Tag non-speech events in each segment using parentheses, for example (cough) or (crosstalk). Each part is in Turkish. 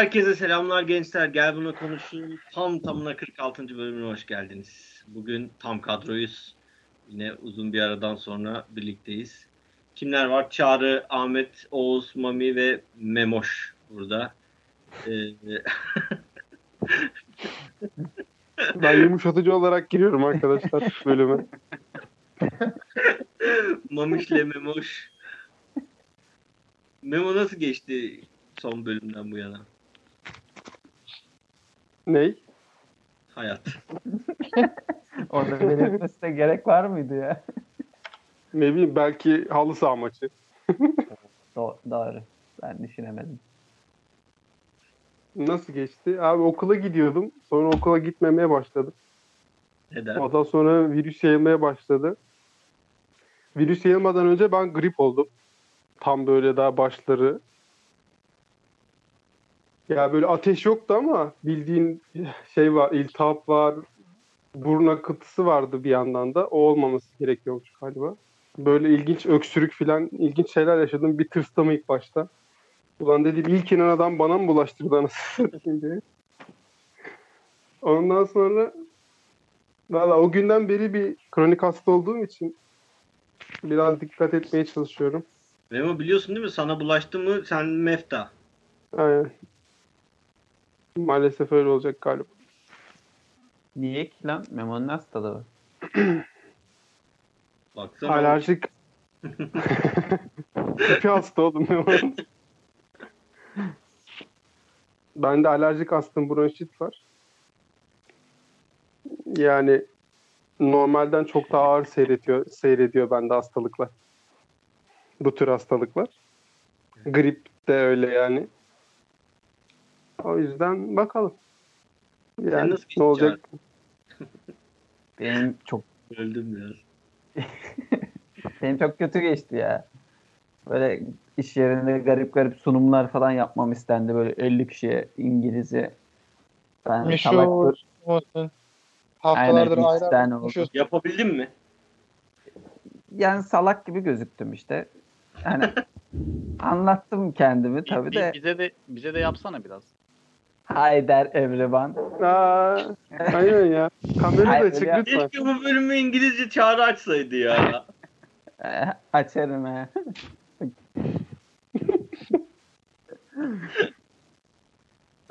Herkese selamlar gençler. Gel bunu konuşalım. Tam tamına 46. bölümüne hoş geldiniz. Bugün tam kadroyuz. Yine uzun bir aradan sonra birlikteyiz. Kimler var? Çağrı, Ahmet, Oğuz, Mami ve Memoş burada. Ee, (laughs) Ben yumuşatıcı olarak giriyorum arkadaşlar bölüme. Mamiş'le Memoş. Memo nasıl geçti son bölümden bu yana? Ney? Hayat. (laughs) Orada belirtmesine gerek var mıydı ya? Ne bileyim belki halı saha maçı. (laughs) Do- doğru. Ben düşünemedim. Nasıl geçti? Abi okula gidiyordum. Sonra okula gitmemeye başladım. Neden? Ondan sonra virüs yayılmaya başladı. Virüs yayılmadan önce ben grip oldum. Tam böyle daha başları. Ya böyle ateş yoktu ama bildiğin şey var, iltihap var, burun akıntısı vardı bir yandan da. O olmaması gerekiyormuş galiba. Böyle ilginç öksürük falan ilginç şeyler yaşadım. Bir tırstım ilk başta. Ulan dedim ilk inen adam bana mı bulaştırdı anasını (laughs) diye. Ondan sonra Valla o günden beri bir kronik hasta olduğum için biraz dikkat etmeye çalışıyorum. Memo biliyorsun değil mi? Sana bulaştı mı sen mefta. Aynen. Maalesef öyle olacak galiba. Niye ki lan? Memo'nun hastalığı var. (clears throat) Baksana. Alerjik. (laughs) Tipi hasta oldum. Bende alerjik astım bronşit var. Yani normalden çok daha ağır seyrediyor, seyrediyor bende hastalıklar. Bu tür hastalıklar. Grip de öyle yani. O yüzden bakalım. Yani nasıl ne olacak? (laughs) Benim çok Öldüm biraz. (laughs) benim çok kötü geçti ya. Böyle iş yerinde garip garip sunumlar falan yapmam istendi. Böyle 50 kişiye İngilizce. Ben Meşhur salaktır. olsun. Haftalardır ayrı oldu. Yapabildin mi? Yani salak gibi gözüktüm işte. Yani (laughs) anlattım kendimi tabii Bi- de. Bize de bize de yapsana biraz. Hayder Evriban. Aa, aynen ya. Kamerayı da açık lütfen. Keşke bu bölümü İngilizce çağrı açsaydı ya. (laughs) Eh, Açarım he. (laughs)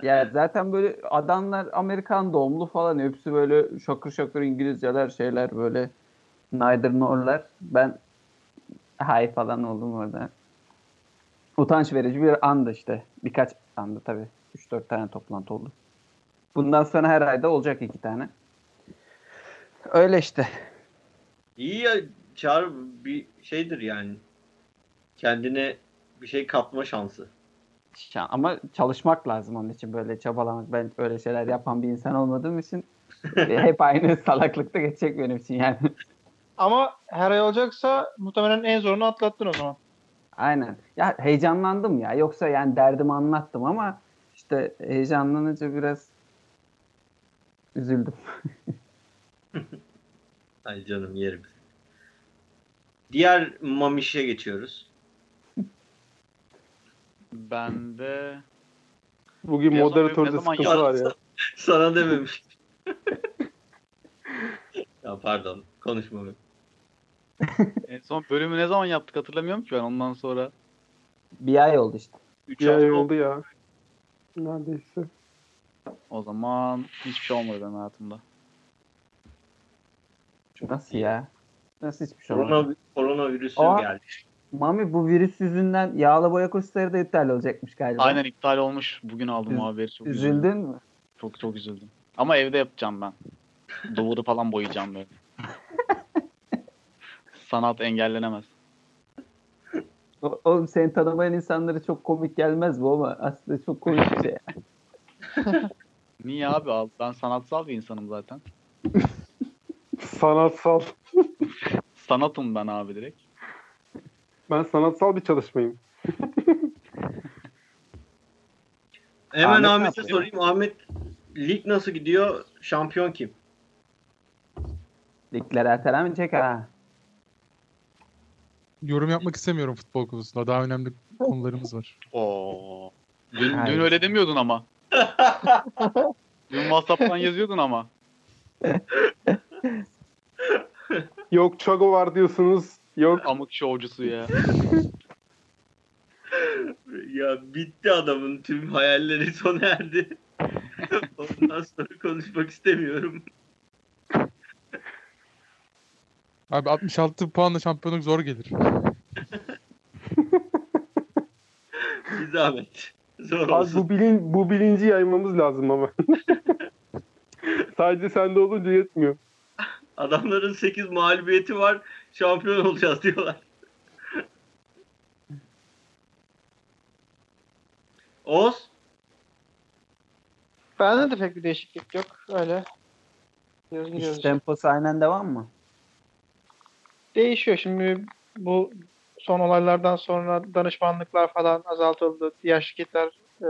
ya zaten böyle adamlar Amerikan doğumlu falan hepsi böyle şakır şakır İngilizceler şeyler böyle neither nor'lar. Ben hay falan oldum orada. Utanç verici bir andı işte. Birkaç andı tabii. 3-4 tane toplantı oldu. Bundan sonra her ayda olacak iki tane. Öyle işte. İyi ya çağrı bir şeydir yani. Kendine bir şey katma şansı. Şa- Ama çalışmak lazım onun için böyle çabalamak. Ben öyle şeyler yapan bir insan olmadığım için (laughs) hep aynı salaklıkta geçecek benim için yani. Ama her ay olacaksa muhtemelen en zorunu atlattın o zaman. Aynen. Ya heyecanlandım ya. Yoksa yani derdimi anlattım ama işte heyecanlanınca biraz üzüldüm. (laughs) Ay canım yerim. Diğer mamişe geçiyoruz. Ben de Bugün Piyasa moderatörde sıkıntı var ya. (laughs) Sana dememiş. (laughs) ya pardon konuşma be. en son bölümü ne zaman yaptık hatırlamıyorum ki ben ondan sonra. Bir ay oldu işte. 3 Bir ay oldu ya. Neredeyse. O zaman hiçbir şey olmadı benim hayatımda. Nasıl ya? Nasıl hiçbir şey olmadı? Korona, koronavirüsü Aa. geldi. Mami bu virüs yüzünden yağlı boya kursları da iptal olacakmış galiba. Aynen iptal olmuş. Bugün aldım Üz- o haberi. Çok Üzüldün mü? Çok çok üzüldüm. Ama evde yapacağım ben. Duvarı falan boyayacağım böyle. (laughs) Sanat engellenemez. O- Oğlum seni tanımayan insanlara çok komik gelmez bu ama aslında çok komik bir şey. (laughs) Niye abi? Al- Ben sanatsal bir insanım zaten. Sanatsal. (laughs) Sanatım ben abi direkt. Ben sanatsal bir çalışmayım. (laughs) Hemen Ahmet Ahmet'e sorayım. Ahmet lig nasıl gidiyor? Şampiyon kim? Ligler ertelenmeyecek ha. Yorum yapmak istemiyorum futbol konusunda. Daha önemli konularımız var. (laughs) Oo. Dün, Hayır. dün öyle demiyordun ama. (laughs) dün WhatsApp'tan yazıyordun ama. (laughs) Yok Chago var diyorsunuz. Yok Amık şovcusu ya. Ya bitti adamın tüm hayalleri sona erdi. Ondan sonra konuşmak istemiyorum. Abi 66 puanla şampiyonluk zor gelir. (laughs) Bir zahmet. Zor Abi olsun. bu, bilin, bu bilinci yaymamız lazım ama. (laughs) Sadece sende olunca yetmiyor. Adamların 8 mağlubiyeti var. Şampiyon olacağız diyorlar. Oğuz. Bende de pek bir değişiklik yok. Öyle. Gidiyoruz gidiyoruz. temposu aynen devam mı? Değişiyor. Şimdi bu son olaylardan sonra danışmanlıklar falan azaltıldı. Diğer şirketler e,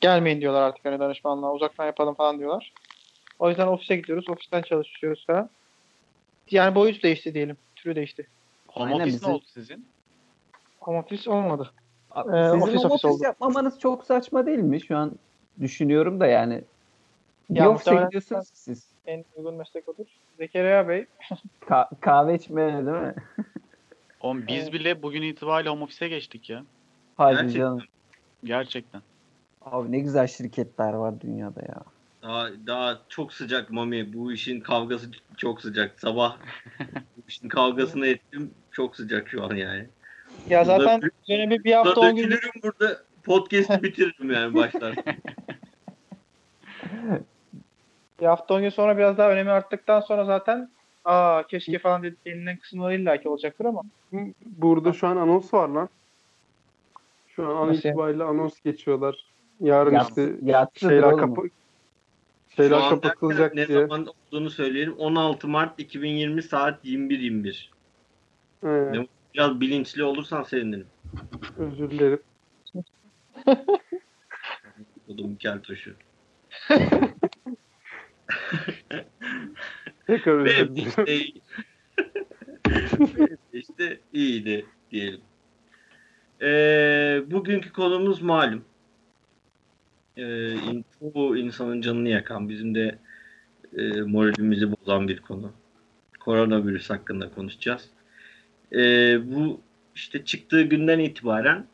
gelmeyin diyorlar artık hani danışmanlığa uzaktan yapalım falan diyorlar. O yüzden ofise gidiyoruz. Ofisten çalışıyoruz falan. Yani boyut değişti diyelim. Türü değişti. Home Aynen office bizim- ne oldu sizin? Home office olmadı. Abi, Ee, Sizin ofis home ofis office oldu. yapmamanız çok saçma değil mi? Şu an düşünüyorum da yani. Ya Bir ofise muhtemelen- gidiyorsunuz siz. En uygun meslek odur. Zekeriya Bey (laughs) Ka- kahve içmeye değil mi? (laughs) Oğlum biz Evet. bile bugün itibariyle home office'e geçtik ya. Hadi Gerçekten. canım. Gerçekten. Abi ne güzel şirketler var dünyada ya. Daha, daha çok sıcak Mami. Bu işin kavgası çok sıcak. Sabah bu işin kavgasını ettim. Çok sıcak şu an yani. Ya Burada zaten üzerine bir, bir hafta Burada 10 gün dökülürüm burada. Podcast'i bitiririm yani başlar. (laughs) bir hafta 10 gün sonra biraz daha önemi arttıktan sonra zaten aa keşke falan denilen kısımlar illaki olacaktır ama Burada şu an anons var lan. Şu an an itibariyle anons geçiyorlar. Yarın Yat- işte yatsıdır şeyler oğlum. kapı Şu şeyler an kapatılacak ne diye. zaman olduğunu söyleyelim. 16 Mart 2020 saat 21.21. He, Biraz bilinçli olursan sevinirim. özür dilerim. Odum keltoşu. (laughs) Tekrar özür dilerim. işte, iyiydi diyelim. Ee, bugünkü konumuz malum. Ee, bu insanın canını yakan, bizim de e, moralimizi bozan bir konu. Koronavirüs hakkında konuşacağız. Ee, bu işte çıktığı günden itibaren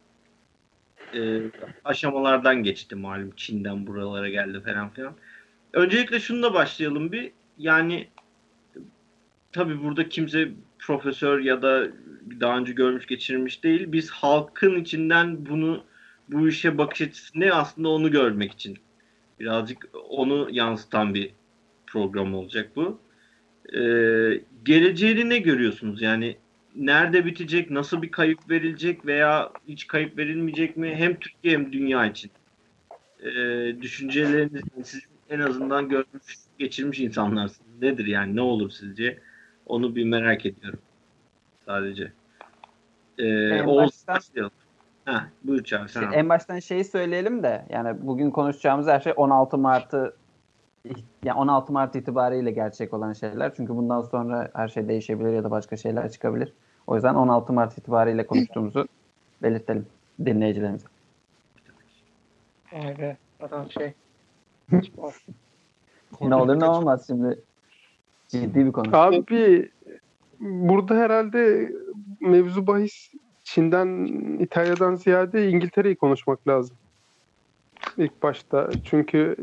e, aşamalardan geçti malum. Çin'den buralara geldi falan filan. Öncelikle şununla başlayalım bir. Yani tabii burada kimse profesör ya da daha önce görmüş geçirmiş değil. Biz halkın içinden bunu bu işe bakış açısı ne aslında onu görmek için birazcık onu yansıtan bir program olacak bu. Ee, geleceğini ne görüyorsunuz? Yani nerede bitecek, nasıl bir kayıp verilecek veya hiç kayıp verilmeyecek mi? Hem Türkiye hem dünya için. Ee, düşünceleriniz sizin en azından görmüş, geçirmiş insanlarsınız. Nedir yani? Ne olur sizce? Onu bir merak ediyorum. Sadece. Ee, En Oğuz baştan-. Ha, buyur Çağrı sen İşte en baştan şeyi söyleyelim de yani bugün konuşacağımız her şey 16 Mart'ı yani 16 Mart itibariyle gerçek olan şeyler. Çünkü bundan sonra her şey değişebilir ya da başka şeyler çıkabilir. O yüzden 16 Mart itibariyle konuştuğumuzu belirtelim dinleyicilerimize. Be adam şey. Ne olur ne olmaz şimdi. Ciddi bir konu. Abi burada herhalde mevzu bahis Çin'den, İtalya'dan ziyade İngiltere'yi konuşmak lazım. İlk başta. Çünkü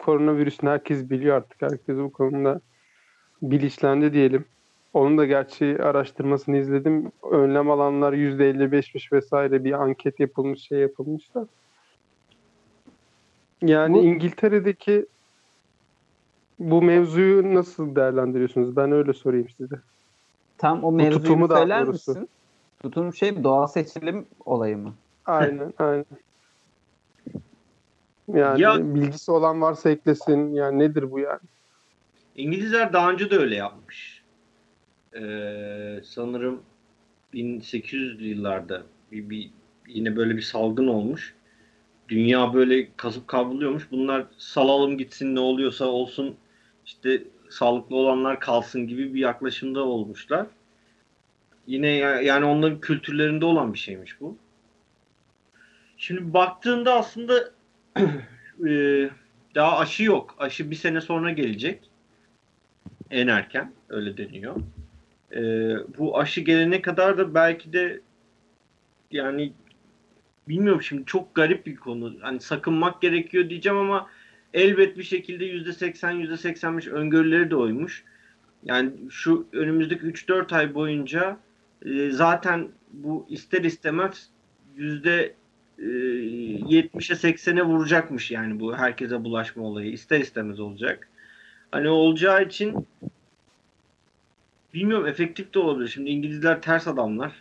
koronavirüsünü herkes biliyor artık. Herkes bu konuda bilinçlendi diyelim. Onun da gerçi araştırmasını izledim. Önlem alanlar %55'miş vesaire bir anket yapılmış, şey yapılmış da. Yani Bu- İngiltere'deki bu mevzuyu nasıl değerlendiriyorsunuz? Ben öyle sorayım size. Tam o mevzuyu tutumu daha söyler misin? Tutum şey doğal seçilim olayı mı? Aynen, (laughs) aynen. Yani Ya- bilgisi olan varsa eklesin. Yani nedir bu yani? İngilizler daha önce de öyle yapmış. Ee, sanırım 1800'lü yıllarda bir, bir yine böyle bir salgın olmuş. Dünya böyle kasıp kavruluyormuş. Bunlar salalım gitsin ne oluyorsa olsun işte sağlıklı olanlar kalsın gibi bir yaklaşımda olmuşlar. Yine ya- yani onların kültürlerinde olan bir şeymiş bu. Şimdi baktığında aslında (clears throat) e, daha aşı yok. Aşı bir sene sonra gelecek. En erken öyle deniyor. E, bu aşı gelene kadar da belki de yani bilmiyorum şimdi çok garip bir konu. Hani sakınmak gerekiyor diyeceğim ama elbet bir şekilde %80 %85 öngörüleri de oymuş. Yani şu önümüzdeki 3-4 ay boyunca e, zaten bu ister istemez yüzde e, 70'e 80'e vuracakmış yani bu herkese bulaşma olayı ister istemez olacak. Hani olacağı için bilmiyorum efektif de olabilir. Şimdi İngilizler ters adamlar.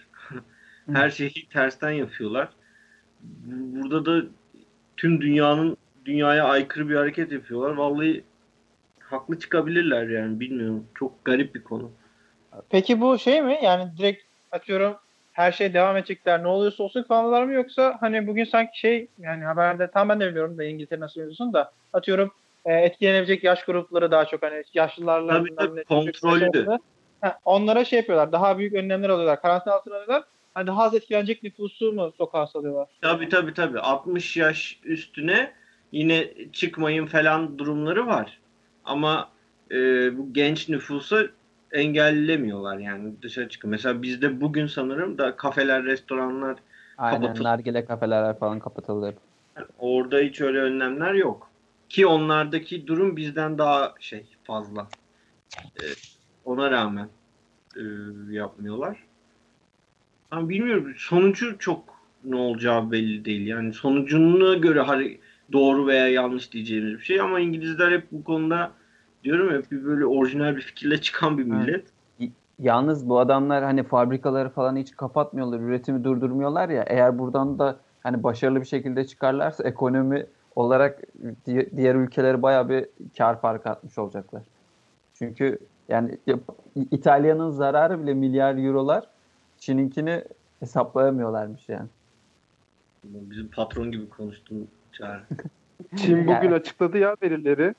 (laughs) Her şeyi tersten yapıyorlar. Burada da tüm dünyanın dünyaya aykırı bir hareket yapıyorlar. Vallahi haklı çıkabilirler yani bilmiyorum. Çok garip bir konu. Peki bu şey mi? Yani direkt atıyorum her şey devam edecekler ne oluyorsa olsun kalmalar mı yoksa hani bugün sanki şey yani haberde tam ben de biliyorum da İngiltere nasıl yazıyorsun da atıyorum e, etkilenebilecek yaş grupları daha çok hani yaşlılarla Tabii tabii kontrollü. Onlara şey yapıyorlar. Daha büyük önlemler alıyorlar. Karantina altına alıyorlar. Hani daha az etkilenecek nüfusu mu sokağa salıyorlar? Tabii tabii tabii. 60 yaş üstüne yine çıkmayın falan durumları var. Ama e, bu genç nüfusu engellemiyorlar yani dışarı çıkın. Mesela bizde bugün sanırım da kafeler, restoranlar Aynen kapatıldı. nargile kafeler falan kapatıldı. Orada hiç öyle önlemler yok. Ki onlardaki durum bizden daha şey fazla. E, ona rağmen e, yapmıyorlar. Ama bilmiyorum sonucu çok ne olacağı belli değil. Yani sonucuna göre hani doğru veya yanlış diyeceğimiz bir şey ama İngilizler hep bu konuda diyorum ya hep bir böyle orijinal bir fikirle çıkan bir millet. Yalnız bu adamlar hani fabrikaları falan hiç kapatmıyorlar, üretimi durdurmuyorlar ya. Eğer buradan da hani başarılı bir şekilde çıkarlarsa ekonomi olarak di- diğer ülkelere bayağı bir kar farkı atmış olacaklar. Çünkü yani İtalya'nın zararı bile milyar eurolar. Çin'inkini hesaplayamıyorlarmış yani. Bizim patron gibi konuştun Çağrı. (laughs) Çin bugün Yani. açıkladı ya verileri.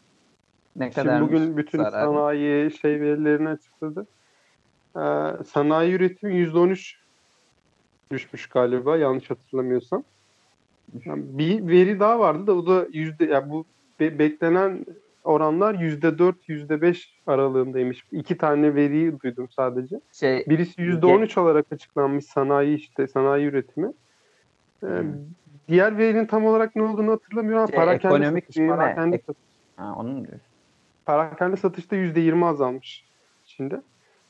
Ne Çin kadar bugün bütün sanayi şey verilerini açıkladı. Ee, sanayi üretimi %13 düşmüş galiba yanlış hatırlamıyorsam. Yani bir veri daha vardı da o da yüzde yani bu be- beklenen oranlar yüzde dört yüzde beş aralığındaymış. İki tane veriyi duydum sadece. şey Birisi yüzde on üç olarak açıklanmış sanayi işte sanayi üretimi. Ee, diğer verinin tam olarak ne olduğunu hatırlamıyorum ama Şey, parakende ekonomik satış, büyüme. parakende Ek- ha, onun diyorsun. Parakende satışta %20 azalmış şimdi.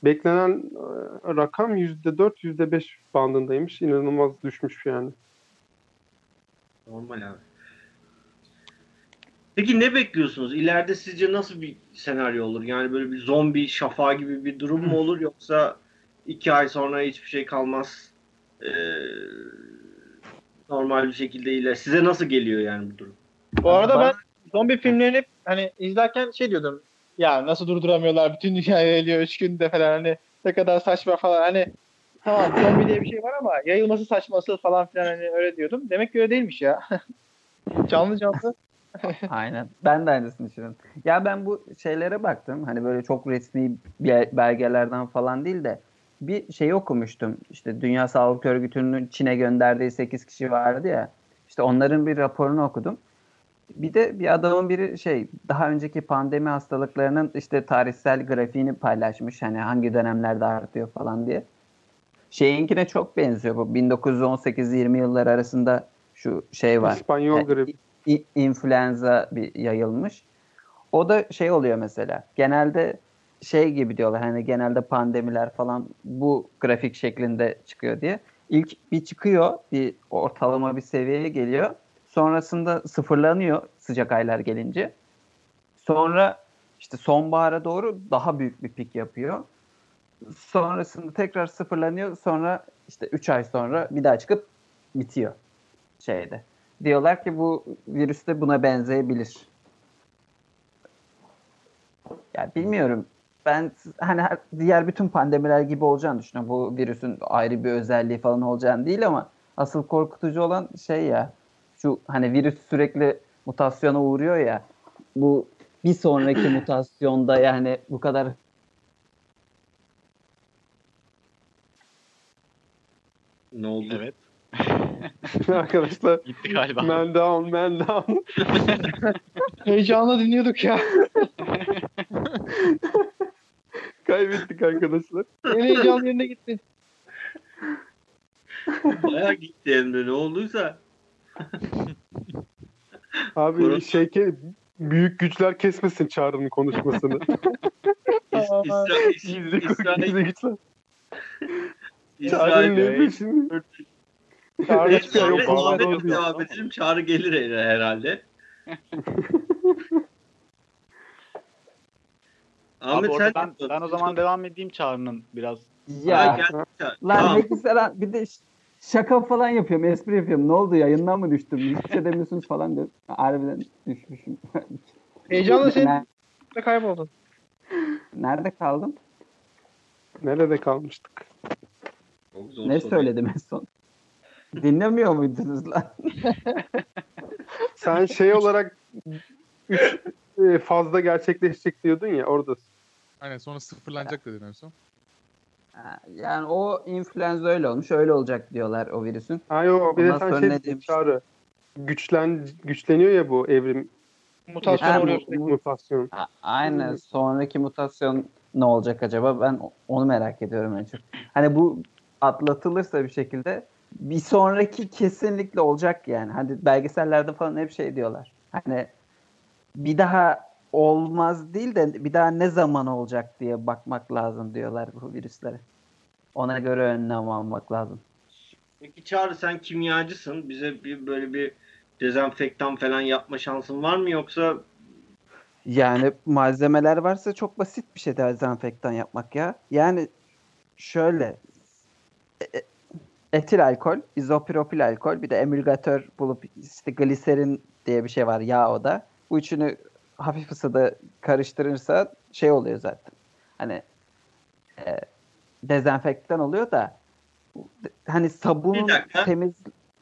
Beklenen e, rakam %4, %5 bandındaymış. İnanılmaz düşmüş yani. Normal abi. Peki ne bekliyorsunuz? İleride sizce nasıl bir senaryo olur? Yani böyle bir zombi şafağı gibi bir durum mu olur yoksa iki ay sonra hiçbir şey kalmaz ee, normal bir şekilde iler. Size nasıl geliyor yani bu durum? Bu arada Bana- ben zombi filmlerini hep hani izlerken şey diyordum. Ya nasıl durduramıyorlar bütün dünyayı ölüyor 3 günde falan hani ne kadar saçma falan hani tamam zombi diye bir şey var ama yayılması saçması falan filan hani öyle diyordum. Demek ki öyle değilmiş ya. (laughs) canlı canlı. (laughs) Aynen. Ben de aynısını düşünüyorum. Ya ben bu şeylere baktım. Hani böyle çok resmi be- belgelerden falan değil de bir şey okumuştum. İşte Dünya Sağlık Örgütü'nün Çin'e gönderdiği 8 kişi vardı ya. İşte onların bir raporunu okudum. Bir de bir adamın biri şey daha önceki pandemi hastalıklarının işte tarihsel grafiğini paylaşmış. Hani hangi dönemlerde artıyor falan diye. Şeyinkine çok benziyor bu. 1918-20 yıllar arasında şu şey var. İspanyol Yani gribi. İnfluenza bir yayılmış. O da şey oluyor mesela. Genelde şey gibi diyorlar hani genelde pandemiler falan bu grafik şeklinde çıkıyor diye. İlk bir çıkıyor, bir ortalama bir seviyeye geliyor. Sonrasında sıfırlanıyor sıcak aylar gelince. Sonra işte sonbahara doğru daha büyük bir pik yapıyor. Sonrasında tekrar sıfırlanıyor. Sonra işte 3 ay sonra bir daha çıkıp bitiyor şeyde. Diyorlar ki bu virüs de buna benzeyebilir. Ya bilmiyorum. Ben hani diğer bütün pandemiler gibi olacağını düşünüyorum. Bu virüsün ayrı bir özelliği falan olacağını değil ama asıl korkutucu olan şey ya şu hani virüs sürekli mutasyona uğruyor ya bu bir sonraki (clears throat) mutasyonda yani bu kadar Ne oldu? Evet. (laughs) Arkadaşlar Gitti galiba. man down man down. (laughs) Heyecanla dinliyorduk ya. (laughs) Kaybettik arkadaşlar. En heyecanlı yerine gitti. Bayağı gitti Emre ne olduysa. Abi Korona- şey büyük güçler kesmesin Çağrı'nın konuşmasını. İsrail, güçler. Çağrı'nın İsrail, ne peşinde? Çağrı hiçbir şey yok, Ahmet, diyor. devam edelim. Çağrı gelir herhalde. (laughs) Ahmet sen ben, ben o zaman devam edeyim Çağrı'nın biraz. Ya Ha, gel. Lan Tamam. ne bir de şaka falan yapıyorum, espri yapıyorum. Ne oldu yayından mı düştüm? Hiçbir şey demiyorsunuz falan diyor. Harbiden düşmüşüm. (laughs) Heyecanla sen Ne- de kayboldun. Nerede kaldım? Nerede kalmıştık? Ne söyledim en son? Dinlemiyor muydunuz lan? (laughs) Sen şey olarak üç e, fazla gerçekleşecek diyordun ya orada. Aynen sonra sıfırlanacak dedin en son. Yani o influenza öyle olmuş, öyle olacak diyorlar o virüsün. Ha yok bir de sen şey ne dedin, demiş? Çağrı. Güçlen, güçleniyor ya bu evrim. Mutasyon Ha, oluyor. bu- Mutasyon. A- Aynen. Sonraki mutasyon ne olacak acaba? Ben onu merak ediyorum en çok. Hani bu atlatılırsa bir şekilde bir sonraki kesinlikle olacak yani. Hani belgesellerde falan hep şey diyorlar. Hani bir daha olmaz değil de bir daha ne zaman olacak diye bakmak lazım diyorlar bu virüslere. Ona göre önlem almak lazım. Peki Çağrı sen kimyacısın. Bize bir böyle bir dezenfektan falan yapma şansın var mı yoksa Yani malzemeler varsa çok basit bir şey dezenfektan yapmak ya. Yani şöyle e- e- etil alkol, izopropil alkol, bir de emülgatör bulup işte gliserin diye bir şey var yağ o da. Bu üçünü hafif ısıda karıştırırsa şey oluyor zaten. Hani e, dezenfektan oluyor da hani sabunun Bir dakika. temiz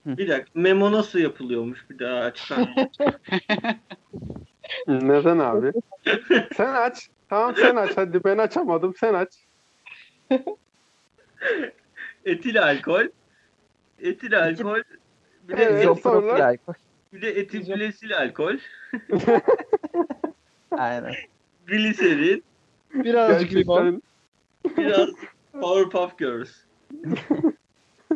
bir dakika memo nasıl yapılıyormuş bir daha açıklar. (laughs) Neden abi? sen aç. Tamam sen aç. Hadi ben açamadım. Sen aç. (laughs) etil alkol, etil alkol, bir de, Evet, et- izopropil sonra- alkol. bir de etilglesil alkol, (laughs) Aynen. gliserin, Birazcık limon. Biraz Powerpuff Girls. (laughs)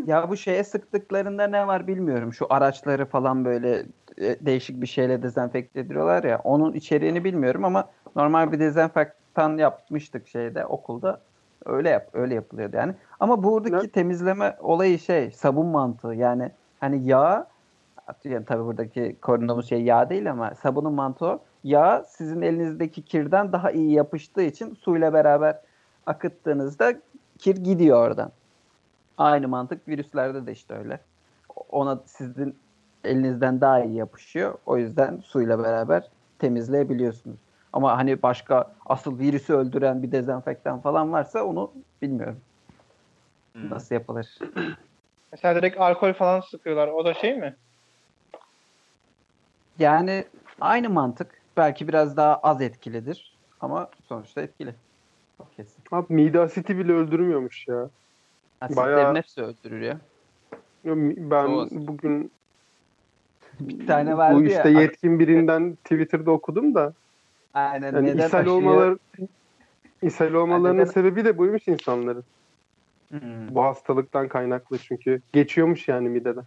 Ya bu şeye sıktıklarında ne var bilmiyorum. Şu araçları falan böyle e, değişik bir şeyle dezenfekte ediyorlar ya. Onun içeriğini bilmiyorum ama normal bir dezenfektan yapmıştık şeyde okulda. Öyle yap öyle yapılıyordu yani. Ama buradaki Ne? temizleme olayı şey sabun mantığı. Yani hani yağ yani tabii buradaki koruduğumuz şey yağ değil ama sabunun mantığı. Yağ sizin elinizdeki kirden daha iyi yapıştığı için suyla beraber akıttığınızda kir gidiyor oradan. Aynı mantık virüslerde de işte öyle. Ona sizin elinizden daha iyi yapışıyor. O yüzden suyla beraber temizleyebiliyorsunuz. Ama hani başka asıl virüsü öldüren bir dezenfektan falan varsa onu bilmiyorum. Hmm. Nasıl yapılır? (clears throat) Mesela direkt alkol falan sıkıyorlar. O da şey mi? Yani aynı mantık. Belki biraz daha az etkilidir. Ama sonuçta etkili. Çok kesin. Abi mide asiti bile öldürmüyormuş ya. Asitlerin Bayağı- hepsi öldürür ya. Ben Doğru. bugün Bir tane vardı bu ya. işte yetkin birinden Twitter'da okudum da Aynen. yani neden ishal aşıya- olmaları ishal olmalarının neden- sebebi de buymuş insanların. Hmm. Bu hastalıktan kaynaklı çünkü geçiyormuş yani mideden.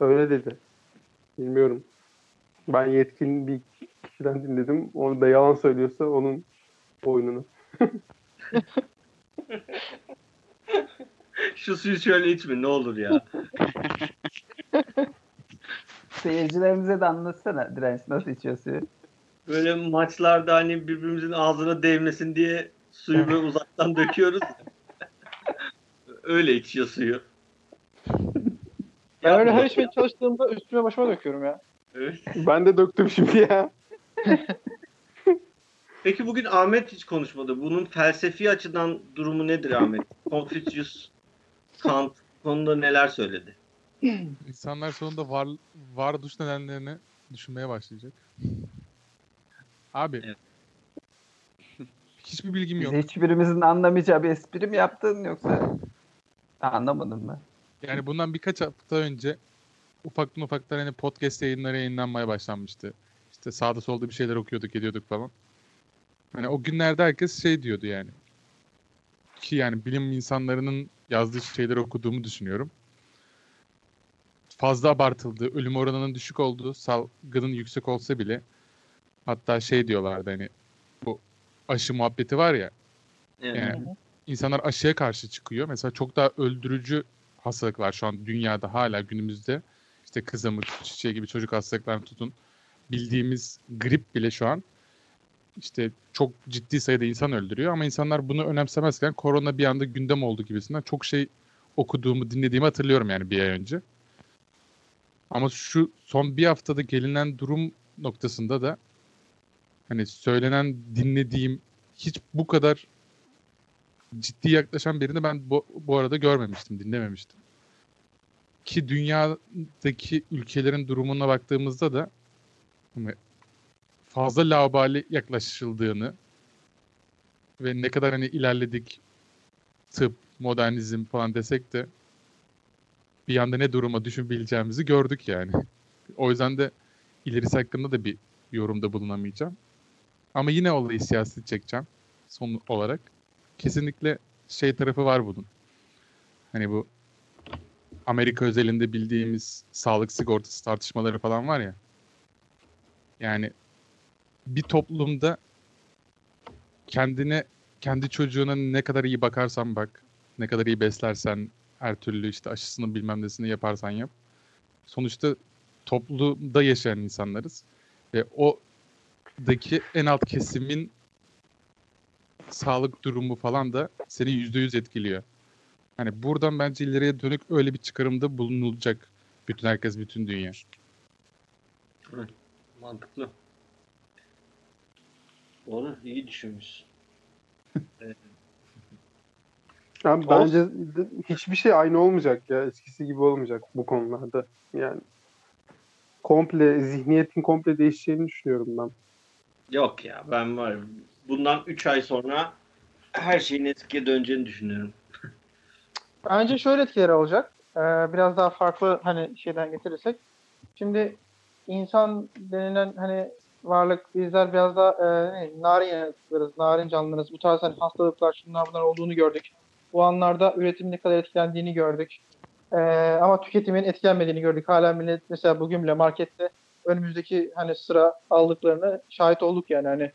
Öyle dedi. Bilmiyorum. Ben yetkin bir kişiden dinledim. Onu da yalan söylüyorsa onun oyununu. (laughs) Şu suyu şöyle içme ne olur ya. (laughs) Seyircilerimize de anlatsana direnç nasıl içiyor suyu. Böyle maçlarda hani birbirimizin ağzına değmesin diye suyu böyle uzaktan döküyoruz. ya. (laughs) Öyle içiyor suyu. Ben öyle Yapma. her içmeye çalıştığımda üstüme başıma döküyorum ya. Evet. Ben de döktüm şimdi ya. (laughs) Peki bugün Ahmet hiç konuşmadı. Bunun felsefi açıdan durumu nedir Ahmet? Confucius, Kant konuda neler söyledi? İnsanlar sonunda var, varoluş nedenlerini düşünmeye başlayacak. Abi. Evet. (laughs) Hiçbir bilgim Biz yok. hiçbirimizin anlamayacağı bir espri mi yaptın yoksa? Anlamadım ben. Yani bundan birkaç hafta önce ufaktan ufaktan hani podcast yayınları yayınlanmaya başlanmıştı. İşte sağda solda bir şeyler okuyorduk ediyorduk falan. Hani o günlerde herkes şey diyordu yani. Ki yani bilim insanlarının yazdığı şeyleri okuduğumu düşünüyorum. Fazla abartıldı, ölüm oranının düşük olduğu, salgının yüksek olsa bile hatta şey diyorlardı hani bu aşı muhabbeti var ya Evet. yani insanlar aşıya karşı çıkıyor. Mesela çok daha öldürücü hastalıklar şu an dünyada hala günümüzde. İşte kızamık, çiçeği gibi çocuk hastalıklarını tutun. Bildiğimiz grip bile şu an işte çok ciddi sayıda insan öldürüyor ama insanlar bunu önemsemezken korona bir anda gündem oldu gibisinden çok şey okuduğumu, dinlediğimi hatırlıyorum yani bir ay önce. Ama şu son bir haftada gelinen durum noktasında da hani söylenen, dinlediğim hiç bu kadar ciddi yaklaşan birini ben bu, bu arada görmemiştim, dinlememiştim. Ki dünyadaki ülkelerin durumuna baktığımızda da hani fazla laubali yaklaşıldığını ve ne kadar hani ilerledik tıp, modernizm falan desek de bir yanda ne duruma düşünebileceğimizi gördük yani. O yüzden de ilerisi hakkında da bir yorumda bulunamayacağım. Ama yine olayı siyasi çekeceğim son olarak. Kesinlikle şey tarafı var bunun. Hani bu Amerika özelinde bildiğimiz sağlık sigortası tartışmaları falan var ya. Yani bir toplumda kendine, kendi çocuğuna ne kadar iyi bakarsan bak, ne kadar iyi beslersen, her türlü işte aşısını bilmem nesini yaparsan yap. Sonuçta toplumda yaşayan insanlarız. Ve o'daki en alt kesimin sağlık durumu falan da seni yüzde yüz etkiliyor. Hani buradan bence ileriye dönük öyle bir çıkarımda bulunulacak bütün herkes, bütün dünya. Mantıklı. Doğru. iyi düşünmüşsün. (laughs) Abi bence de- hiçbir şey aynı olmayacak ya. Eskisi gibi olmayacak bu konularda. Yani komple zihniyetin komple değişeceğini düşünüyorum ben. Yok ya ben var. Bundan 3 ay sonra her şeyin eskiye döneceğini düşünüyorum. Bence şöyle etkileri olacak. Ee, biraz daha farklı hani şeyden getirirsek. Şimdi insan denilen hani varlık bizler biraz daha e, narin yaratıklarız, narin canlılarız. Bu tarz hani hastalıklar şunlar bunlar olduğunu gördük. Bu anlarda üretimin ne kadar etkilendiğini gördük. Ee, ama tüketimin etkilenmediğini gördük. Hala millet mesela bugün bile markette önümüzdeki hani sıra aldıklarını şahit olduk yani hani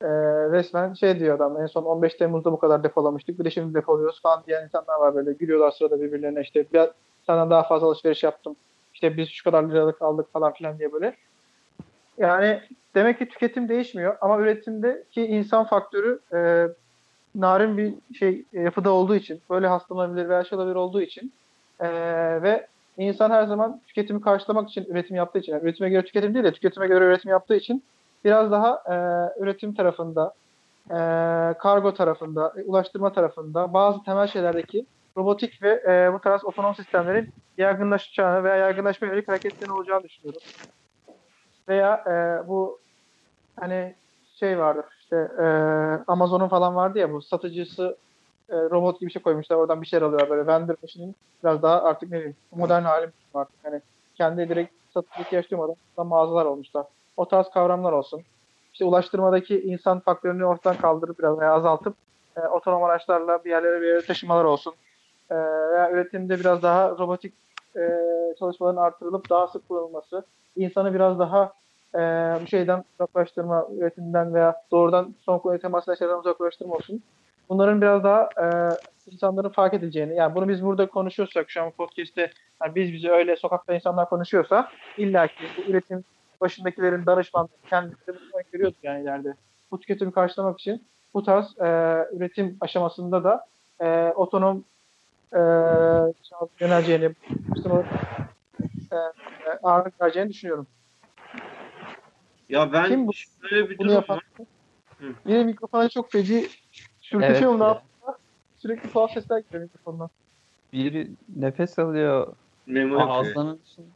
e, resmen şey diyor adam en son 15 Temmuz'da bu kadar depolamıştık bir de şimdi depoluyoruz falan diyen insanlar var böyle gülüyorlar sırada birbirlerine işte biraz senden daha fazla alışveriş yaptım işte biz şu kadar liralık aldık falan filan diye böyle. Yani demek ki tüketim değişmiyor ama üretimdeki insan faktörü e, narin bir şey e, yapıda olduğu için böyle hastalanabilir veya şey olabilir olduğu için e, ve insan her zaman tüketimi karşılamak için üretim yaptığı için yani üretime göre tüketim değil de tüketime göre üretim yaptığı için biraz daha e, üretim tarafında, e, kargo tarafında, e, ulaştırma tarafında bazı temel şeylerdeki robotik ve e, bu tarz otonom sistemlerin yaygınlaşacağını veya yaygınlaşmaya yönelik hareketlerin olacağını düşünüyorum. Veya e, bu hani şey vardır işte e, Amazon'un falan vardı ya bu satıcısı e, robot gibi bir şey koymuşlar oradan bir şeyler alıyorlar böyle vendor machine'in biraz daha artık ne bileyim modern hali artık hani kendi direkt satıcı ihtiyaç duymadan da mağazalar olmuşlar o tarz kavramlar olsun. İşte ulaştırmadaki insan faktörünü ortadan kaldırıp biraz veya azaltıp e, otonom araçlarla bir yerlere bir yere taşımalar olsun. E, veya üretimde biraz daha robotik e, çalışmaların artırılıp daha sık kullanılması. insanı biraz daha e, bu şeyden uzaklaştırma, üretimden veya doğrudan son kullanıcı temasıyla şeyden uzaklaştırma olsun. Bunların biraz daha e, insanların fark edileceğini, yani bunu biz burada konuşuyorsak şu an podcast'te yani biz bizi öyle sokakta insanlar konuşuyorsa illaki bu üretim başındakilerin danışman kendileri bunu görüyorduk yani ileride. Bu tüketimi karşılamak için bu tarz e, üretim aşamasında da e, otonom e, yöneleceğini, e, ağırlık vereceğini düşünüyorum. Ya ben Kim bu- şöyle bir Bunu durum yapan. Yine mikrofona çok feci sürtüşüyor Evet. mu ne yapıyor? Sürekli tuhaf sesler geliyor mikrofondan. Biri nefes alıyor. Memo. Ağzının içinde.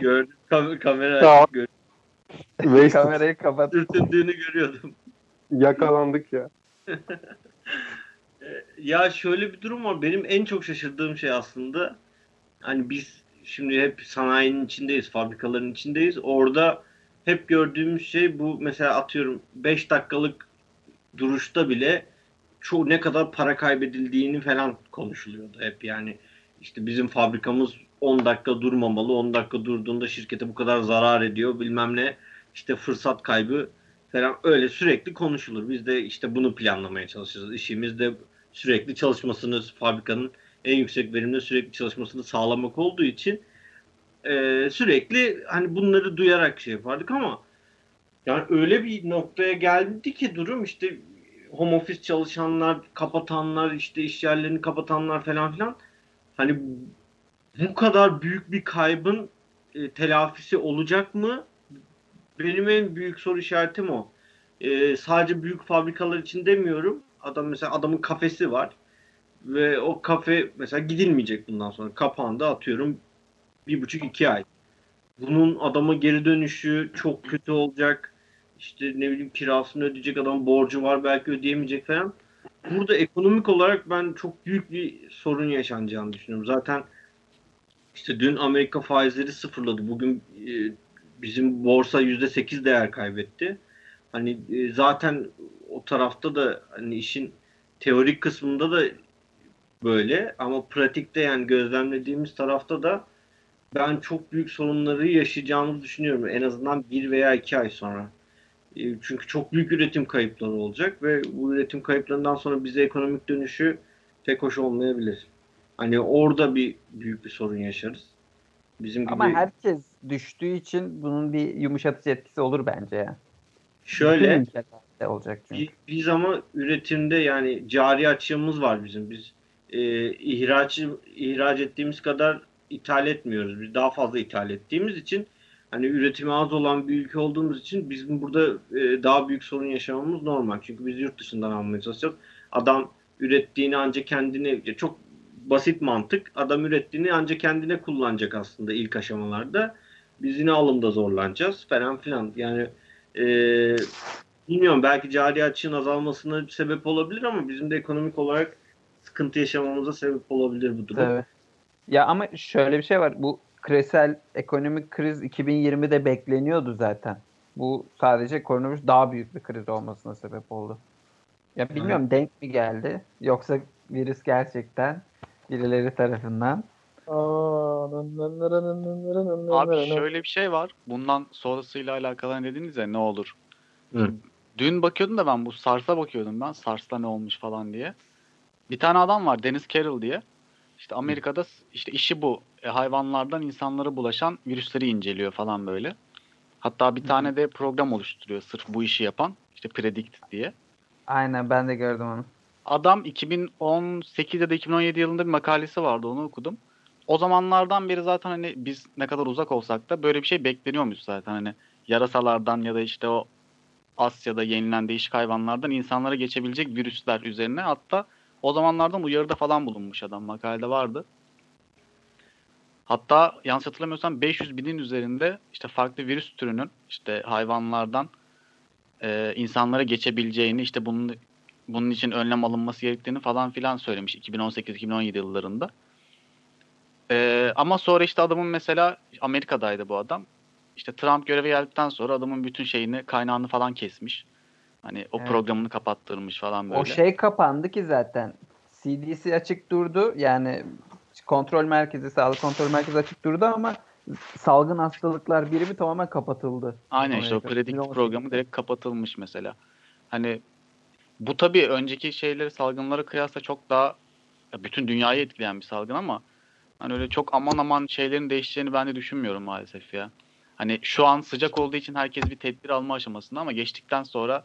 Gördüm. Kam- kamera açık gördüm. Kamerayı kapat. Sürtündüğünü görüyordum. Yakalandık ya. (laughs) Ya şöyle bir durum var. Benim en çok şaşırdığım şey aslında hani biz şimdi hep sanayinin içindeyiz, fabrikaların içindeyiz. Orada hep gördüğümüz şey bu mesela atıyorum 5 dakikalık duruşta bile çoğu ne kadar para kaybedildiğini falan konuşuluyordu hep yani. işte bizim fabrikamız 10 dakika durmamalı. 10 dakika durduğunda şirkete bu kadar zarar ediyor bilmem ne. işte fırsat kaybı falan öyle sürekli konuşulur. Biz de işte bunu planlamaya çalışırız. İşimiz de sürekli çalışmasını fabrikanın en yüksek verimde sürekli çalışmasını sağlamak olduğu için e, sürekli hani bunları duyarak şey yapardık ama yani öyle bir noktaya geldi ki durum işte home office çalışanlar, kapatanlar, işte iş yerlerini kapatanlar falan filan hani bu kadar büyük bir kaybın e, telafisi olacak mı? Benim en büyük soru işaretim o. E, sadece büyük fabrikalar için demiyorum. Adam mesela adamın kafesi var ve o kafe mesela gidilmeyecek bundan sonra. Kapandı atıyorum bir buçuk iki ay. Bunun adama geri dönüşü çok kötü olacak. İşte ne bileyim kirasını ödeyecek adam borcu var belki ödeyemeyecek falan. Burada ekonomik olarak ben çok büyük bir sorun yaşanacağını düşünüyorum. Zaten işte dün Amerika faizleri sıfırladı. Bugün e, bizim borsa yüzde sekiz değer kaybetti. Hani e, zaten o tarafta da hani işin teorik kısmında da böyle ama pratikte yani gözlemlediğimiz tarafta da ben çok büyük sorunları yaşayacağımızı düşünüyorum. En azından bir veya iki ay sonra. E, çünkü çok büyük üretim kayıpları olacak ve bu üretim kayıplarından sonra bize ekonomik dönüşü pek hoş olmayabilir. Hani orada bir büyük bir sorun yaşarız. Bizim gibi... Ama herkes düştüğü için bunun bir yumuşatıcı etkisi olur bence ya. Şöyle olacak çünkü. Biz, biz ama üretimde yani cari açığımız var bizim. Biz e, ihraç ihraç ettiğimiz kadar ithal etmiyoruz. Biz daha fazla ithal ettiğimiz için hani üretimi az olan bir ülke olduğumuz için bizim burada e, daha büyük sorun yaşamamız normal. Çünkü biz yurt dışından almaya çalışacağız. Adam ürettiğini ancak kendine çok basit mantık. Adam ürettiğini ancak kendine kullanacak aslında ilk aşamalarda. Biz yine alımda zorlanacağız falan filan. Yani e, bilmiyorum belki cari açığın azalmasına sebep olabilir ama bizim de ekonomik olarak sıkıntı yaşamamıza sebep olabilir bu durum. Evet. Ya ama şöyle bir şey var. Bu küresel ekonomik kriz 2020'de bekleniyordu zaten. Bu sadece koronavirüs daha büyük bir kriz olmasına sebep oldu. Ya bilmiyorum evet. denk mi geldi yoksa virüs gerçekten birileri tarafından. Abi şöyle bir şey var. Bundan sonrasıyla alakalı ne dediniz ya ne olur. Hı. Dün bakıyordum da ben bu SARS'a bakıyordum ben. SARS'ta ne olmuş falan diye. Bir tane adam var Dennis Carroll diye. İşte Amerika'da işte işi bu. E, hayvanlardan insanlara bulaşan virüsleri inceliyor falan böyle. Hatta bir tane de program oluşturuyor sırf bu işi yapan. İşte Predict diye. Aynen ben de gördüm onu. Adam 2018 ya da 2017 yılında bir makalesi vardı onu okudum. O zamanlardan beri zaten hani biz ne kadar uzak olsak da böyle bir şey bekleniyormuş zaten hani yarasalardan ya da işte o Asya'da yenilen değişik hayvanlardan insanlara geçebilecek virüsler üzerine hatta o zamanlardan uyarıda falan bulunmuş adam. Makalede vardı. Hatta yanlış hatırlamıyorsam 500 binin üzerinde işte farklı virüs türünün işte hayvanlardan e, insanlara geçebileceğini işte bunun bunun için önlem alınması gerektiğini falan filan söylemiş 2018-2017 yıllarında. E, ama sonra işte adamın mesela Amerika'daydı bu adam. İşte Trump göreve geldikten sonra adamın bütün şeyini kaynağını falan kesmiş. Hani o evet. programını kapattırmış falan böyle. O şey kapandı ki zaten. CDC açık durdu. Yani kontrol merkezi, sağlık kontrol merkezi açık durdu ama salgın hastalıklar birimi tamamen kapatıldı. Aynen işte o Predict programı direkt kapatılmış mesela. Hani bu tabii önceki şeyleri salgınlara kıyasla çok daha bütün dünyayı etkileyen bir salgın ama hani öyle çok aman aman şeylerin değişeceğini ben de düşünmüyorum maalesef ya. Hani şu an sıcak olduğu için herkes bir tedbir alma aşamasında ama geçtikten sonra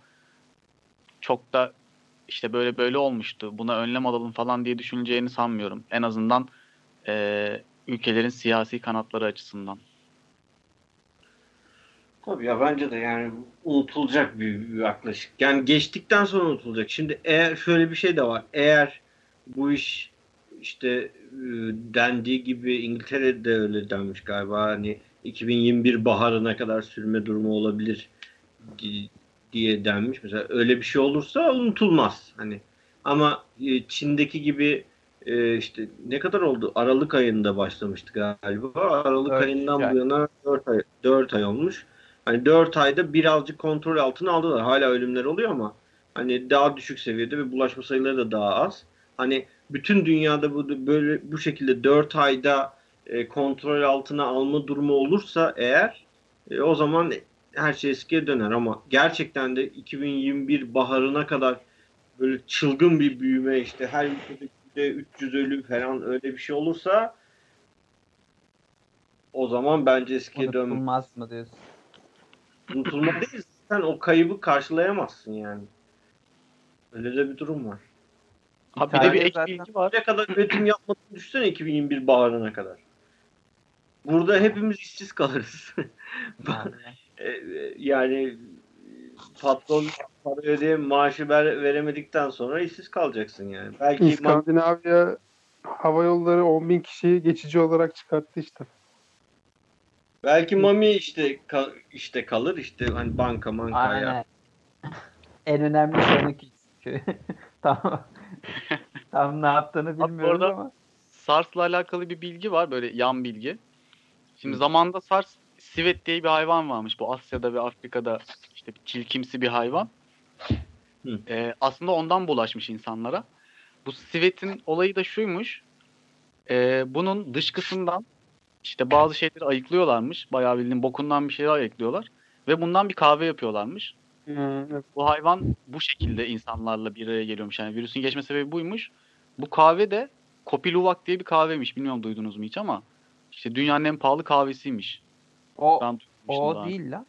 çok da işte böyle böyle olmuştu. Buna önlem alalım falan diye düşüneceğini sanmıyorum. En azından e, ülkelerin siyasi kanatları açısından. Tabii ya bence de yani unutulacak bir, bir yaklaşık. Yani geçtikten sonra unutulacak. Şimdi eğer şöyle bir şey de var. Eğer bu iş işte e, dendiği gibi İngiltere'de öyle denmiş galiba. Hani 2021 baharına kadar sürme durumu olabilir diye denmiş. Mesela öyle bir şey olursa unutulmaz. Hani Ama e, Çin'deki gibi e, işte ne kadar oldu? Aralık ayında başlamıştı galiba. Aralık Dört ayından ay. bu yana 4 ay 4 ay olmuş. Hani 4 ayda birazcık kontrol altına aldılar. Hala ölümler oluyor ama hani daha düşük seviyede ve bulaşma sayıları da daha az. Hani bütün dünyada bu böyle bu şekilde 4 ayda e, kontrol altına alma durumu olursa eğer e, o zaman her şey eskiye döner ama gerçekten de 2021 baharına kadar böyle çılgın bir büyüme işte her ülkede 300 ölü falan öyle bir şey olursa o zaman bence eskiye dönme. Unutulmaz mı diyorsun? Unutulma değil. Sen o kaybı karşılayamazsın yani. Öyle de bir durum var. Abi bir de bir ek bilgi var. Ne kadar üretim yapmadığını düşünsene 2021 baharına kadar. Burada hepimiz işsiz kalırız. Yani. (laughs) E, e, yani patron para ödeyem maaşı ver, veremedikten sonra işsiz kalacaksın yani. Belki İskandinavya hava yolları 10 bin kişiyi geçici olarak çıkarttı işte. belki Mami işte ka- işte kalır işte hani banka manka ya. En önemli konu ki. (laughs) tam, tam ne yaptığını bilmiyoruz orada- ama. SARS'la alakalı bir bilgi var böyle yan bilgi. Şimdi zamanında SARS sivet diye bir hayvan varmış. Bu Asya'da ve Afrika'da işte bir çilkimsi bir hayvan. Hı. Ee, aslında ondan bulaşmış insanlara. Bu sivetin olayı da şuymuş. Ee, bunun dışkısından işte bazı şeyleri ayıklıyorlarmış. Bayağı bildiğin bokundan bir şeyler ayıklıyorlar. Ve bundan bir kahve yapıyorlarmış. evet. Bu hayvan bu şekilde insanlarla bir araya geliyormuş. Yani virüsün geçme sebebi buymuş. Bu kahve de Kopi Luwak diye bir kahveymiş. Bilmiyorum duydunuz mu hiç ama işte dünyanın en pahalı kahvesiymiş. O, Ben o daha. değil lan.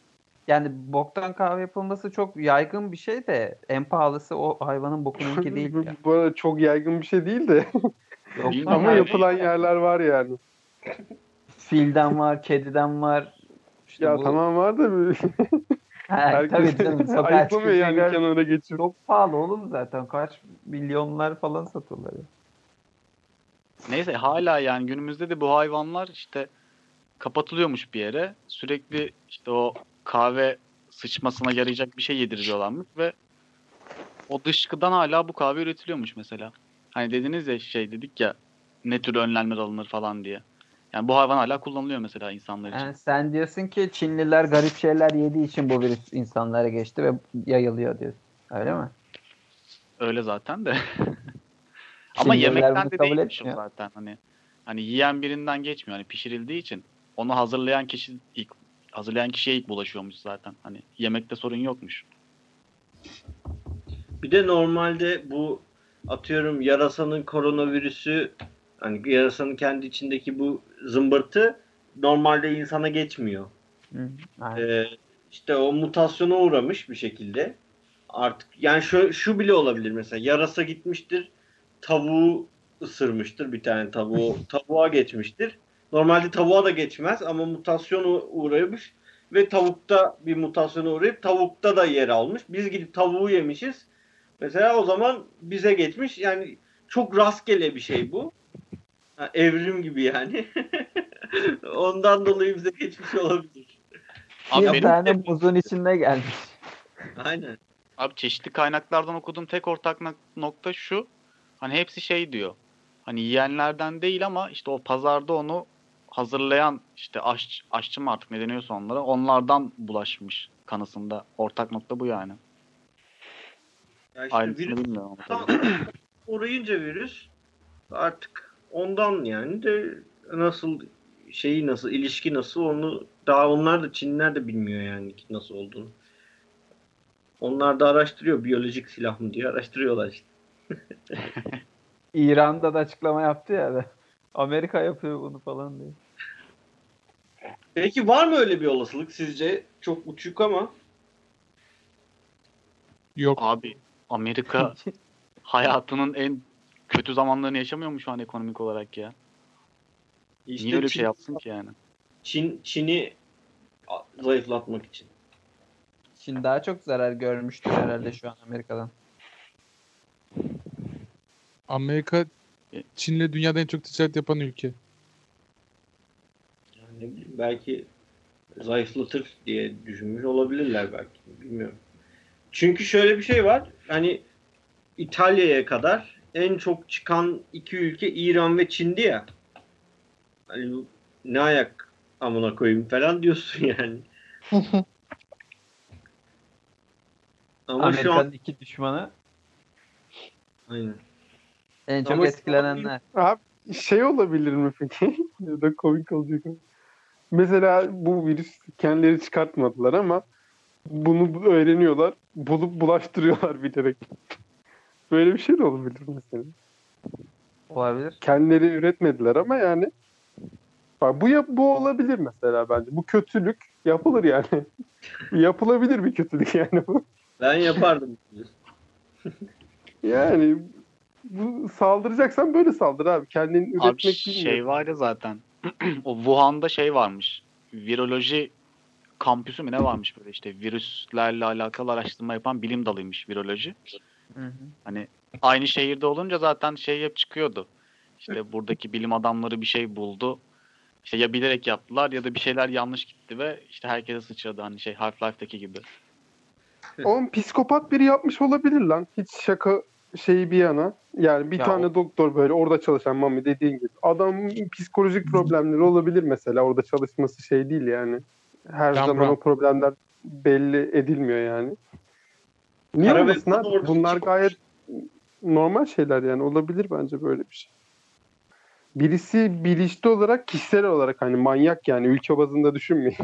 Yani boktan kahve yapılması çok yaygın bir şey de en pahalısı o hayvanın bokununki (laughs) değil ya. Bu arada çok yaygın bir şey değil de (laughs) Yok ama yani. yapılan yerler var yani. Filden var, kediden var. İşte ya bu- tamam var da bir- (laughs) Ha, herkes tabii canım. Sokağa yani çıkınca kenara geçiyor. Çok pahalı oğlum zaten. Kaç milyonlar falan satılıyor. Neyse hala yani günümüzde de bu hayvanlar işte kapatılıyormuş bir yere. Sürekli işte o kahve sıçmasına yarayacak bir şey yediriyorlarmış ve o dışkıdan hala bu kahve üretiliyormuş mesela. Hani dediniz ya şey dedik ya ne tür önlemler alınır falan diye. Yani bu hayvan hala kullanılıyor mesela insanlar için. Yani sen diyorsun ki Çinliler garip şeyler yediği için bu virüs insanlara geçti ve yayılıyor diyorsun. Öyle mi? Öyle zaten de. (laughs) Ama yemekten de değilmiş zaten. Hani hani yiyen birinden geçmiyor. Hani pişirildiği için onu hazırlayan kişi ilk hazırlayan kişiye ilk bulaşıyormuş zaten. Hani yemekte sorun yokmuş. Bir de normalde bu atıyorum yarasanın koronavirüsü hani yarasanın kendi içindeki bu zımbırtı normalde insana geçmiyor. Hı. Ee, işte o mutasyona uğramış bir şekilde. Artık yani şu, şu bile olabilir mesela yarasa gitmiştir tavuğu ısırmıştır bir tane tavuğu (laughs) tavuğa geçmiştir. Normalde tavuğa da geçmez ama mutasyona uğramış ve tavukta bir mutasyona uğrayıp tavukta da yer almış. Biz gidip tavuğu yemişiz. Mesela o zaman bize geçmiş. Yani çok rastgele bir şey bu. Ha, evrim gibi yani. (laughs) Ondan dolayı bize geçmiş olabilir. Abi bir benim tane de- muzun içinde gelmiş. Aynen. Abi çeşitli kaynaklardan okuduğum tek ortak nok- nokta şu. Hani hepsi şey diyor. Hani yiyenlerden değil ama işte o pazarda onu hazırlayan işte aş, aşçı mı artık ne deniyorsa onlara onlardan bulaşmış kanısında. Ortak nokta bu yani. Ya işte Ayrıntısını virüs bilmiyorum uğrayınca virüs artık ondan yani de nasıl şeyi nasıl ilişki nasıl onu daha onlar da Çinliler de bilmiyor yani ki nasıl olduğunu. Onlar da araştırıyor biyolojik silah mı diye araştırıyorlar işte. (laughs) İran'da da açıklama yaptı ya. da, Amerika yapıyor bunu falan diye. Peki var mı öyle bir olasılık sizce? Çok uçuk ama. Yok. Abi Amerika (laughs) hayatının en kötü zamanlarını yaşamıyor mu şu an ekonomik olarak ya? İşte Niye öyle bir Çin- şey yapsın ki yani? Çin Çin'i zayıflatmak için. Çin daha çok zarar görmüştür herhalde şu an Amerika'dan. Amerika Çin'le dünyada en çok ticaret yapan ülke. Ne bileyim, belki zayıflatır diye düşünmüş olabilirler belki. Bilmiyorum. Çünkü şöyle bir şey var. Hani İtalya'ya kadar en çok çıkan iki ülke İran ve Çin'di ya. Hani ne ayak amına koyayım falan diyorsun (laughs) yani. Ama şu an iki düşmanı aynen. en çok Ama- etkilenenler. Abi şey olabilir mi peki? (laughs) ya da komik olacak ama. Mesela bu virüs kendileri çıkartmadılar ama bunu öğreniyorlar. Bulup bulaştırıyorlar bilerek. (laughs) Böyle bir şey de olabilir mesela. Olabilir. Kendileri üretmediler ama yani bak bu yap bu olabilir mesela bence. Bu kötülük yapılır yani. (laughs) Yapılabilir bir kötülük yani bu. Ben yapardım. Yani bu saldıracaksan böyle saldır abi. Kendini üretmek Abi şey var ya zaten. (clears throat) o Wuhan'da şey varmış. Viroloji kampüsü mü ne varmış böyle işte virüslerle alakalı araştırma yapan bilim dalıymış viroloji. Hı hı. Hani aynı şehirde olunca zaten şey hep çıkıyordu. İşte buradaki bilim adamları bir şey buldu. İşte ya bilerek yaptılar ya da bir şeyler yanlış gitti ve işte herkese sıçradı hani şey Half-Life'daki gibi. Oğlum psikopat biri yapmış olabilir lan. Hiç şaka şeyi bir yana. Yani bir Ya tane doktor böyle orada çalışan Mami dediğin gibi. Adam psikolojik problemleri olabilir mesela. Orada çalışması şey değil yani. Her Can zaman Brown. o problemler belli edilmiyor yani. Niye Para ve olmasın abi? Bunlar çıkmış. gayet normal şeyler yani. Olabilir bence böyle bir şey. Birisi bilinçli olarak kişisel olarak hani manyak yani ülke bazında düşünmeyin.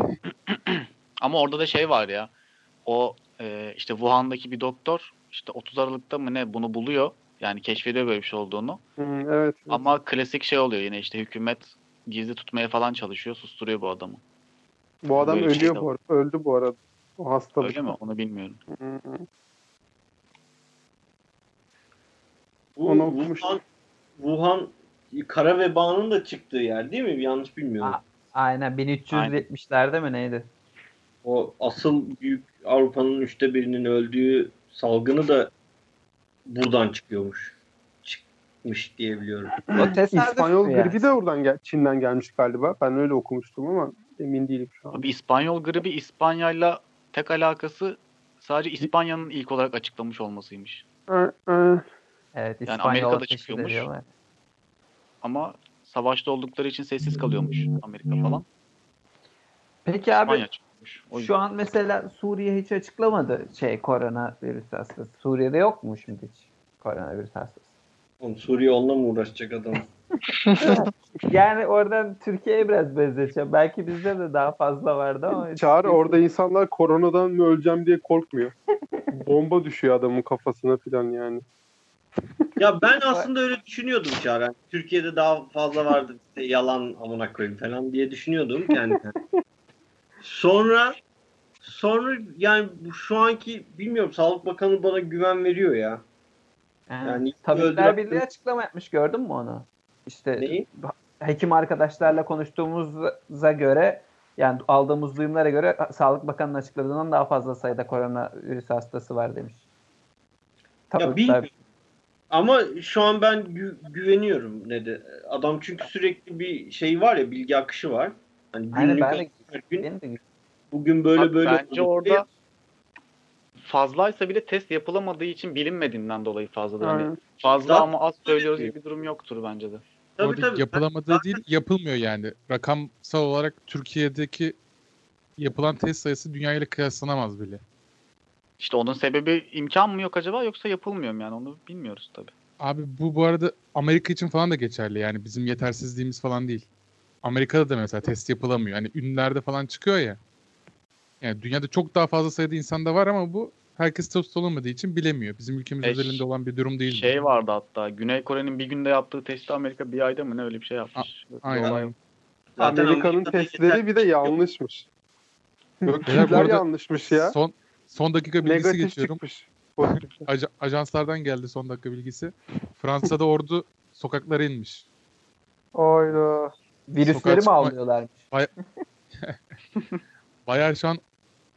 (clears throat) Ama orada da şey var ya. O e, işte Wuhan'daki bir doktor işte 30 Aralık'ta mı ne bunu buluyor. Yani keşfediyor böyle bir şey olduğunu. Hı, evet. Ama klasik şey oluyor yine işte hükümet gizli tutmaya falan çalışıyor. Susturuyor bu adamı. Bu adam Böyle şey ölüyor de bu arada. Öldü bu arada. O hastalık. Öyle mi? Onu bilmiyorum. Hı hı. Bu Onu okumuştum. Wuhan, Wuhan kara vebanın da çıktığı yer değil mi? Yanlış bilmiyorum. Aa. Aynen 1370'lerde mi neydi? O asıl büyük Avrupa'nın üçte birinin öldüğü salgını da buradan çıkıyormuş. Çıkmış diye biliyorum. İspanyol yani? gribi de oradan gel Çin'den gelmiş galiba. Ben öyle okumuştum ama emin değilim şu an. Abi İspanyol gribi İspanya'yla tek alakası sadece İspanya'nın ilk olarak açıklamış olmasıymış. Ee, e, Evet Yani İspanyol Amerika'da ateşi de çıkıyormuş. Ama savaşta oldukları için sessiz kalıyormuş Amerika falan. Peki abi İspanya çıkmış. O şu an mesela Suriye hiç açıklamadı şey koronavirüs hastası. Suriye'de yok mu şimdi hiç koronavirüs hastası? Oğlum Suriye onunla mı uğraşacak adam? (laughs) Yani oradan Türkiye'ye biraz benzeteceğim. Belki bizde de daha fazla vardı ama. (laughs) Çağrı orada insanlar koronadan mı öleceğim diye korkmuyor. (laughs) Bomba düşüyor adamın kafasına falan yani. ya ben aslında öyle düşünüyordum Çağrı. Hani Türkiye'de daha fazla vardı işte yalan amına koyayım falan diye düşünüyordum kendime. Sonra sonra yani şu anki bilmiyorum Sağlık Bakanı bana güven veriyor ya. Yani, Yani Tabipler Birliği açıklama yapmış gördün mü onu? İşte Neyi? hekim arkadaşlarla konuştuğumuza göre yani aldığımız duyumlara göre Sağlık Bakanı'nın açıkladığından daha fazla sayıda koronavirüs hastası var demiş. Ya Tabipler- bilmiyorum. Ama şu an ben gü- güveniyorum ne de. Adam çünkü sürekli bir şey var ya bilgi akışı var. Hani Aynen, günlük ben de- bugün böyle Abi böyle bence orada fazlaysa bile test yapılamadığı için bilinmediğinden dolayı fazladır. Hani fazla Zaten ama az söylüyoruz gibi bir durum yoktur bence de. Tabii, Orada tabii. yapılamadığı Zaten- değil, yapılmıyor yani. Rakamsal olarak Türkiye'deki yapılan test sayısı dünya ile kıyaslanamaz bile. İşte onun sebebi imkan mı yok acaba yoksa yapılmıyor mu yani onu bilmiyoruz tabii. Abi bu bu arada Amerika için falan da geçerli yani bizim yetersizliğimiz falan değil. Amerika'da da mesela test yapılamıyor. Hani ünlülerde falan çıkıyor ya. Yani dünyada çok daha fazla sayıda insan da var ama bu herkes test olamadığı için bilemiyor. Bizim ülkemiz E, özelinde olan bir durum değil. Şey vardı hatta Güney Kore'nin bir günde yaptığı testi Amerika bir ayda mı ne öyle bir şey yapmış. Bir Aynen. olay- Amerika'nın testleri bir de yanlışmış. Arada yanlışmış ya. Son son dakika bilgisi Negatif geçiyorum. çıkmış. Pozitif. Aja- ajanslardan geldi son dakika bilgisi. Fransa'da ordu sokaklara inmiş. Ayda. Virüsleri mi avlıyorlarmış? (laughs) Bayağı şu an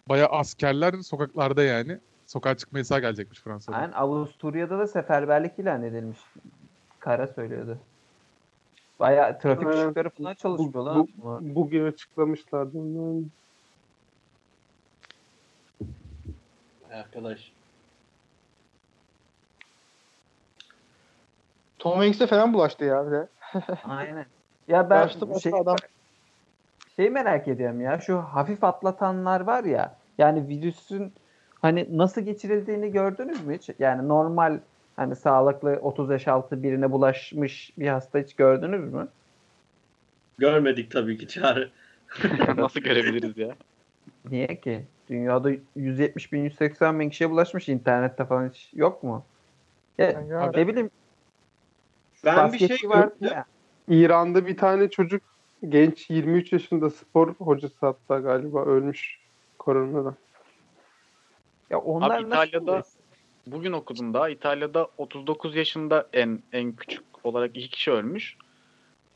bayağı askerler sokaklarda yani. Sokağa çıkma yasağı gelecekmiş Fransa'da. Aynen Avusturya'da da seferberlik ilan edilmiş. Kara söylüyordu. Bayağı trafik Aynen. ışıkları falan çalışmıyor Bu- lan. bu- Bugün açıklamışlardı. Yani. Arkadaş. Tom Hanks'e falan bulaştı ya bir de. Aynen. Ya ben Yaşlı başlı şey, adam. şey merak ediyorum ya. Şu hafif atlatanlar var ya. Yani virüsün hani nasıl geçirildiğini gördünüz mü hiç? Yani normal hani sağlıklı 30 yaş altı birine bulaşmış bir hasta hiç gördünüz mü? Görmedik tabii ki Çağrı. (laughs) Nasıl görebiliriz ya? Niye ki? Dünyada 170 bin 180 bin kişiye bulaşmış internette falan hiç yok mu? Ya, ne bileyim Ben bir şey gördüm. ya. İran'da bir tane çocuk genç 23 yaşında spor hocası hatta galiba ölmüş koronadan. Ya onlar Abi nasıl İtalya'da bugün okudum daha. İtalya'da 39 yaşında en en küçük olarak iki kişi ölmüş.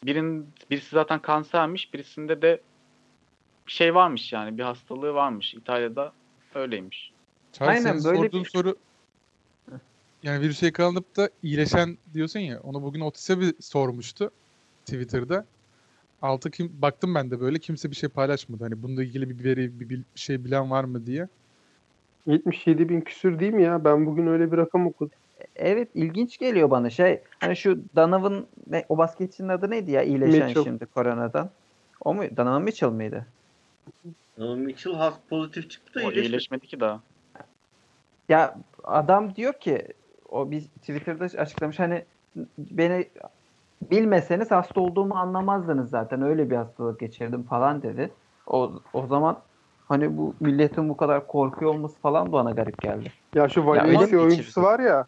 Birin, birisi zaten kansermiş. Birisinde de bir şey varmış yani. Bir hastalığı varmış. İtalya'da öyleymiş. Çağrı Aynen, böyle sorduğun bir- soru yani virüse yakalanıp da iyileşen diyorsun ya onu bugün Otis'e bir sormuştu Twitter'da. Altı kim baktım ben de böyle kimse bir şey paylaşmadı. Hani bununla ilgili bir veri bir, bir şey bilen var mı diye. 77 bin küsür değil mi ya? Ben bugün öyle bir rakam okudum. Evet ilginç geliyor bana şey. Hani şu Donovan ne, o basketçinin adı neydi ya iyileşen Mitchell. şimdi koronadan. O mu? Donovan Mitchell mıydı? Ama Mitchell has pozitif çıktı da iyileşmedi. iyileşmedi ki daha. Ya adam diyor ki o bir Twitter'da açıklamış hani beni bilmeseniz hasta olduğumu anlamazdınız zaten öyle bir hastalık geçirdim falan dedi. O, o zaman hani bu milletin bu kadar korkuyor olması falan bana garip geldi. Ya şu Valencia oyuncusu var ya.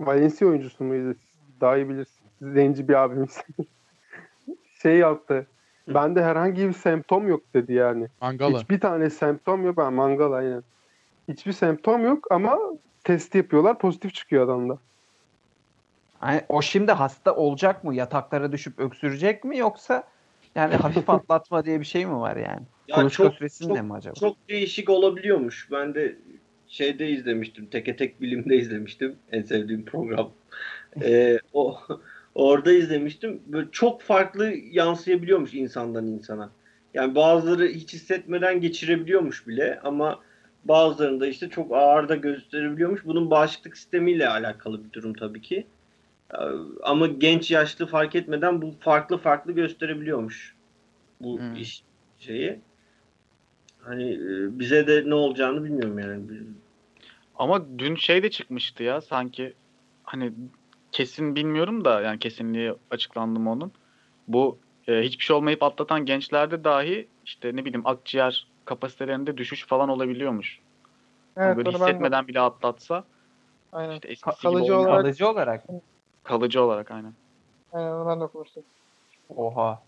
Valencia oyuncusu muydu? Siz Daha iyi bilirsiniz. Zenci bir abimiz. (laughs) şey yaptı. Bende herhangi bir semptom yok dedi yani. Mangala. Hiçbir tane semptom yok. Ben mangal aynen. Hiçbir semptom yok ama test yapıyorlar pozitif çıkıyor adamda. Hani o şimdi hasta olacak mı? Yataklara düşüp öksürecek mi yoksa yani hafif (laughs) atlatma diye bir şey mi var yani? Ya Kuluçka çok, süresinde çok, mi acaba? çok değişik olabiliyormuş. Ben de şeyde izlemiştim. Teke tek bilimde izlemiştim. En sevdiğim program. (laughs) Ee, o orada izlemiştim. Böyle çok farklı yansıyabiliyormuş insandan insana. Yani bazıları hiç hissetmeden geçirebiliyormuş bile ama bazılarında işte çok ağır da gösterebiliyormuş. Bunun bağışıklık sistemiyle alakalı bir durum tabii ki. Ama genç yaşlı fark etmeden bu farklı farklı gösterebiliyormuş. Bu Hmm. iş şeyi. Hani e, bize de ne olacağını bilmiyorum yani. Ama dün şey de çıkmıştı ya sanki hani kesin bilmiyorum da yani kesinliği açıklandı mı onun. Bu e, hiçbir şey olmayıp atlatan gençlerde dahi işte ne bileyim akciğer kapasitelerinde düşüş falan olabiliyormuş. Yani Evet böyle ben de. hissetmeden bile atlatsa Aynen. işte eskisi Ka- kalıcı gibi olarak- Kalıcı olarak. Kalıcı olarak aynen. Aynen de okumuştum. Oha.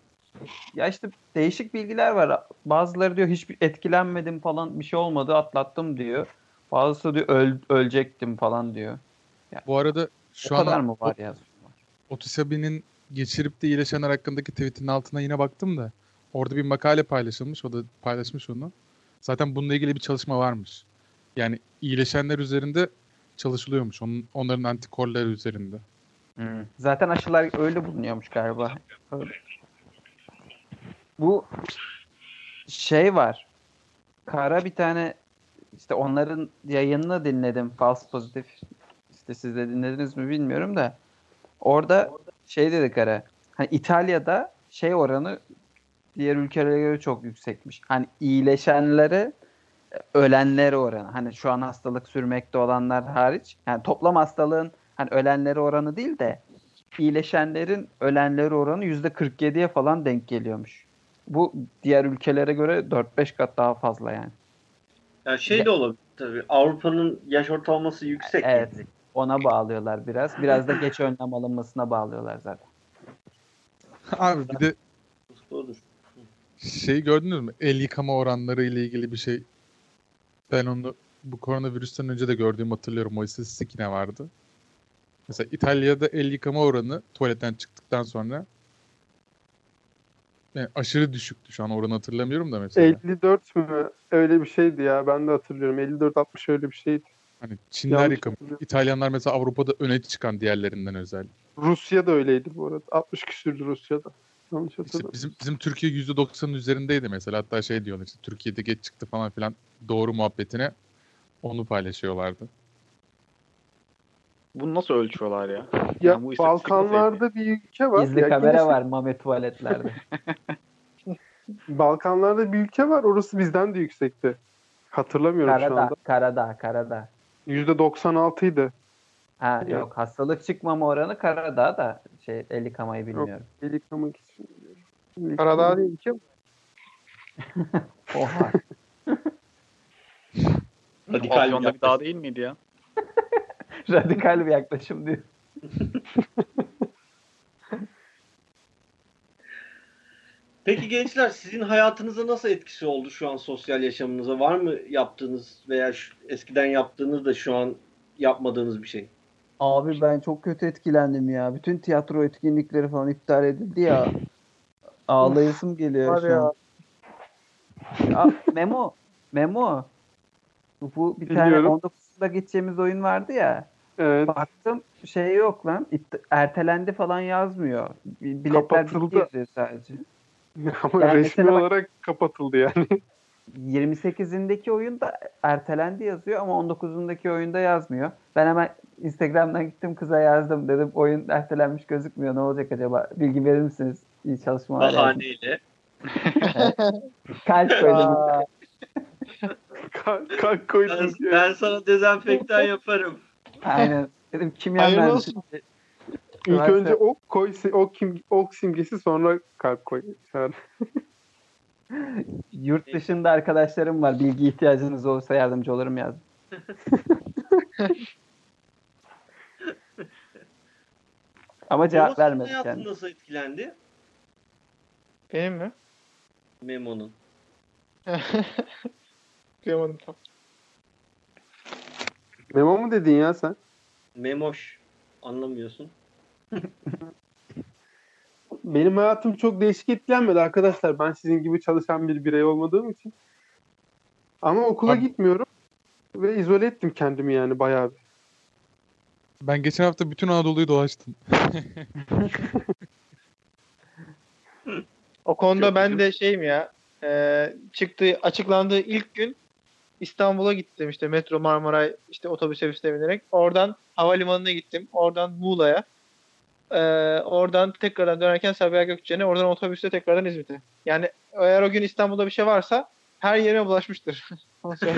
Ya işte değişik bilgiler var. Bazıları diyor hiç etkilenmedim falan bir şey olmadı atlattım diyor. Bazısı diyor öl, ölecektim falan diyor. Bu arada O şu kadar an mı var ya? Otisabi'nin geçirip de iyileşenler hakkındaki tweetinin altına yine baktım da orada bir makale paylaşılmış. O da paylaşmış onu. Zaten bununla ilgili bir çalışma varmış. Yani iyileşenler üzerinde çalışılıyormuş. Onun, onların antikorları üzerinde. Zaten aşılar öyle bulunuyormuş galiba. Bu şey var. Kara bir tane işte onların yayınını dinledim. False pozitif. İşte siz de dinlediniz mi bilmiyorum da. Orada şey dedi Kara. Hani İtalya'da şey oranı diğer ülkelere göre çok yüksekmiş. Hani iyileşenlere ölenleri oranı. Hani şu an hastalık sürmekte olanlar hariç. Yani toplam hastalığın hani ölenleri oranı değil de iyileşenlerin ölenleri oranı %47'ye falan denk geliyormuş. Bu diğer ülkelere göre 4-5 kat daha fazla yani. Ya şey de olabilir tabii. Avrupa'nın yaş ortalaması yüksek. Evet. Ona bağlıyorlar biraz. Biraz da geç önlem alınmasına bağlıyorlar zaten. Abi bir de şey gördünüz mü? El yıkama oranları ile ilgili bir şey. Ben onu bu koronavirüsten önce de gördüğümü hatırlıyorum. O istatistik yine vardı. Mesela İtalya'da el yıkama oranı tuvaletten çıktıktan sonra yani aşırı düşüktü şu an oranı hatırlamıyorum da mesela. 54 mü? Öyle bir şeydi ya. Ben de hatırlıyorum. 54-60 öyle bir şeydi. Hani Çinler Yanlış hatırlıyorum. İtalyanlar mesela Avrupa'da öne çıkan diğerlerinden özel. Rusya da öyleydi bu arada. 60 küsürdü Rusya'da. Yanlış İşte bizim bizim Türkiye %90'ın üzerindeydi mesela. Hatta şey diyorlar işte Türkiye'de geç çıktı falan filan doğru muhabbetine onu paylaşıyorlardı. Bunu nasıl ölçüyorlar ya? Ya Yani bu Balkanlarda bir ülke var. Gizli Ya kamera kimisi- var Mame tuvaletlerde. (laughs) Balkanlarda bir ülke var. Orası bizden de yüksekti. Hatırlamıyorum şu Karadağ, anda. Karadağ, Karadağ. %96 idi. Ha Ya. yok hastalık çıkmama oranı Karadağ da şey el yıkamayı bilmiyorum. El yıkamak için. Karadağ değil (laughs) ki. Oha. Radikal Afyon'da bir dağ değil miydi ya? (laughs) Radikal bir yaklaşım diyor. (laughs) Peki gençler sizin hayatınıza nasıl etkisi oldu şu an sosyal yaşamınıza? Var mı yaptığınız veya şu- eskiden yaptığınız da şu an yapmadığınız bir şey? Abi ben çok kötü etkilendim ya. Bütün tiyatro etkinlikleri falan iptal edildi ya. (laughs) Ağlayasım geliyor şu ya. an. Ya, Memo, Memo. Bu bir tane Biliyorum. 19'da geçeceğimiz oyun vardı ya. Evet. Baktım şey yok lan. Ertelendi falan yazmıyor. Bi- Biletler Kapatıldı. bitti yazıyor sadece. (laughs) Ama Yani resmi bak- olarak kapatıldı yani. (laughs) 28'indeki oyunda ertelendi yazıyor ama 19'undaki oyunda yazmıyor. Ben hemen Instagram'dan gittim kıza yazdım dedim oyun ertelenmiş gözükmüyor ne olacak acaba bilgi verir misiniz? İyi çalışmalar. yazdım. Bahaneyle. (laughs) Kalp koydum. Ben, ben sana dezenfektan yaparım. (laughs) Aynen. Dedim kimya Hayırlı mühendisi. olsun. İlk önce ok koy, ok, kim, ok simgesi sonra kalp koy. (laughs) Yurt dışında arkadaşlarım var. Bilgi ihtiyacınız olursa yardımcı olurum yazdım. (laughs) Ama cevap Memo'nun vermedi hayatı yani. nasıl etkilendi? benim mi? Memo'nun. Duyamadım tam. Memo mu dedin ya sen? Memoş. Anlamıyorsun. (laughs) Benim hayatım çok değişik etkilenmedi arkadaşlar. Ben sizin gibi çalışan bir birey olmadığım için. Ama okula Abi- gitmiyorum. Ve izole ettim kendimi yani bayağı bir. Ben geçen hafta bütün Anadolu'yu dolaştım. (laughs) O konuda ben de şeyim ya. E, çıktığı açıklandığı ilk gün İstanbul'a gittim işte metro Marmaray işte otobüs serviste binerek. Oradan havalimanına gittim. Oradan Muğla'ya. E, oradan tekrardan dönerken Sabiha Gökçen'e. Oradan otobüste tekrardan İzmit'e. Yani eğer o gün İstanbul'da bir şey varsa her yere bulaşmıştır. (laughs)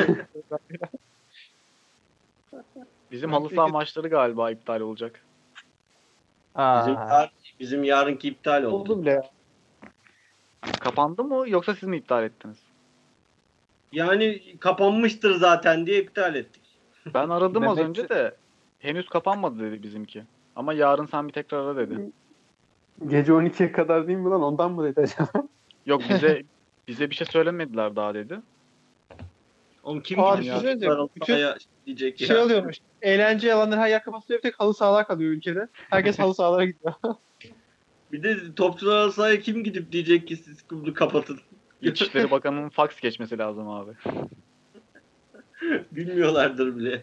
Bizim halı saha maçları galiba iptal olacak. Bizim, Aa, yar- bizim yarınki iptal oldu. Oldu bile ya. Kapandı mı yoksa siz mi iptal ettiniz? Yani kapanmıştır zaten diye iptal ettik. Ben aradım az önce de henüz kapanmadı dedi bizimki. Ama yarın sen bir tekrar ara dedi. Gece 12'ye kadar değil mi lan? Ondan mı dedi acaba? (laughs) Yok bize (laughs) bize bir şey söylemediler daha dedi. Oğlum kim Aa, düşünsenize, ya, bütün diyecek ya. Şey oluyormuş. Eğlence alanları her yer kapatılıyor. Bir tek halı sahalar kalıyor ülkede. Herkes halı sahalara gidiyor. (laughs) Bir de topçular sahaya kim gidip diyecek ki siz bunu kapatın. İçişleri (laughs) Bakanı'nın fax geçmesi lazım abi. Bilmiyorlardır bile.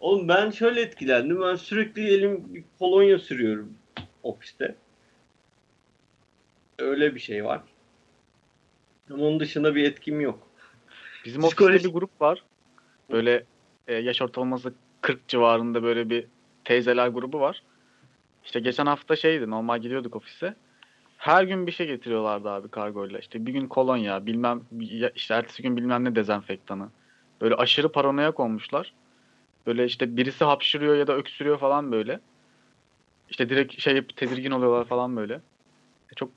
Oğlum ben şöyle etkilendim. Ben sürekli elim bir kolonya sürüyorum ofiste. Öyle bir şey var. Ama onun dışında bir etkim yok. Bizim Psikoloji- ofiste bir grup var. Böyle e, yaş ortalaması 40 civarında böyle bir teyzeler grubu var. İşte geçen hafta şeydi normal gidiyorduk ofise. Her gün bir şey getiriyorlardı abi kargoyla. İşte bir gün kolonya, bilmem işte ertesi gün bilmem ne dezenfektanı. Böyle aşırı paranoyak olmuşlar. Böyle işte birisi hapşırıyor ya da öksürüyor falan böyle. İşte direkt şey tedirgin oluyorlar falan böyle. E, Çok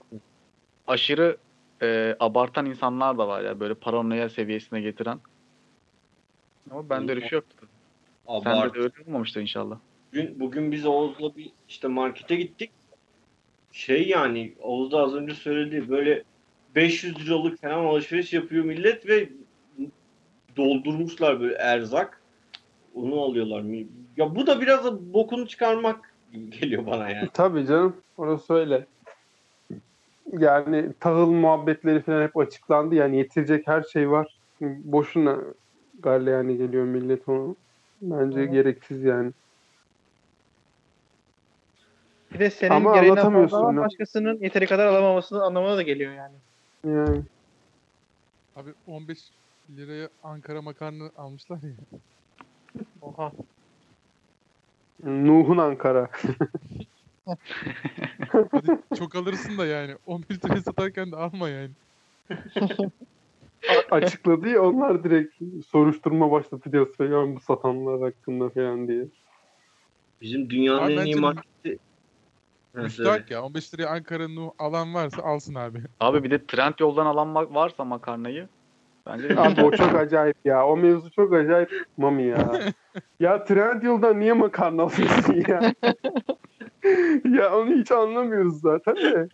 aşırı e, abartan insanlar da var ya böyle paranoya seviyesine getiren. Ama bende öyle şey yoktu. Sende Abart. de öyle olmamıştır inşallah. Bugün, bugün biz Oğuz'la bir işte markete gittik. Şey yani Oğuz da az önce söyledi böyle 500 liralık falan alışveriş yapıyor millet ve doldurmuşlar böyle erzak. Onu alıyorlar. Ya bu da biraz da bokunu çıkarmak geliyor bana yani. Tabii canım. Orası öyle. Yani tahıl muhabbetleri falan hep açıklandı. Yani yetirecek her şey var. Boşuna garleyani geliyor millet onu. Bence Hı. gereksiz yani. Bir de senin Ama gereğinden anlatamıyorsun fazla başkasının yeteri kadar alamamasının anlamına da geliyor yani. Yani Abi 15 liraya Ankara makarna almışlar ya. Oha. Nuh'un Ankara. Hadi çok alırsın da yani. 11 liraya satarken de alma yani. A- açıkladı ya onlar direkt soruşturma başlatacağız falan bu satanlar hakkında falan diye. Bizim dünyanın Abi en iyi bence- marketi. Söyle. Müstahak ya. 15 liraya Ankara'nın alan varsa alsın abi. Abi bir de trend yoldan alan varsa makarnayı bence (laughs) Abi o çok acayip ya. O mevzu çok acayip Mami ya. (laughs) Ya Trendyol'dan niye makarna alıyorsun ya? (laughs) ya onu hiç anlamıyoruz zaten de.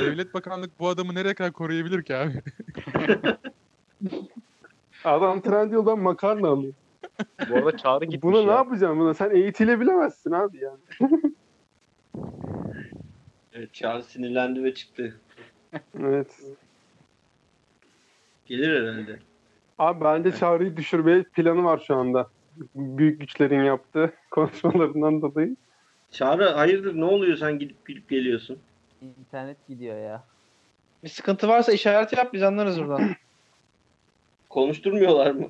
Devlet Bakanlık bu adamı nereye kadar koruyabilir ki abi? Adam Trendyol'dan makarna alıyor. bu arada çağrı gitmiş Buna ne ya. yapacaksın buna? Sen eğitilebilemezsin abi yani. Evet, Charles sinirlendi ve çıktı. Evet. Gelir herhalde. Abi bence çağrıyı düşürmeye planı var şu anda. Büyük güçlerin yaptığı (laughs) konuşmalarından dolayı. Çağrı hayırdır ne oluyor sen gidip gidip geliyorsun? İnternet gidiyor ya. Bir sıkıntı varsa işareti yap biz anlarız buradan. (clears throat) Konuşturmuyorlar mı?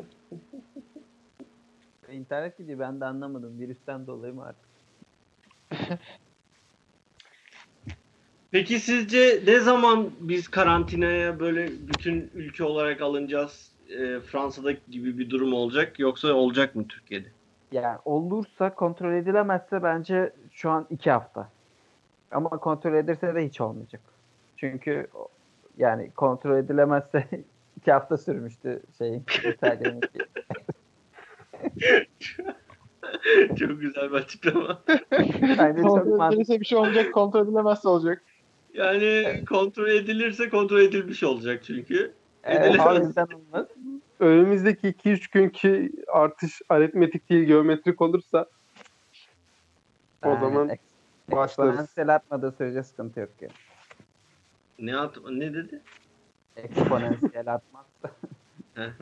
İnternet gidiyor ben de anlamadım. Virüsten dolayı mı artık? (laughs) Peki sizce ne zaman biz karantinaya böyle bütün ülke olarak alınacağız? Ee, Fransa'da gibi bir durum olacak yoksa olacak mı Türkiye'de? Yani olursa kontrol edilemezse bence şu an iki hafta. Ama kontrol edilse de hiç olmayacak. Çünkü yani kontrol edilemezse (laughs) iki hafta sürmüştü şeyin. (laughs) Çok güzel bir açıklama. (laughs) Çok kontrol edilirse bir şey olmayacak, kontrol edilemezse olacak. Yani kontrol edilirse kontrol edilmiş olacak çünkü. O yüzden olmaz. Önümüzdeki 2-3 günkü artış aritmetik değil geometrik olursa o Yani zaman ek- başlarız. Eksponansiyel atmadığı sürece sıkıntı yok yani. Ne at ne dedi? Eksponansiyel atmazsa. (laughs)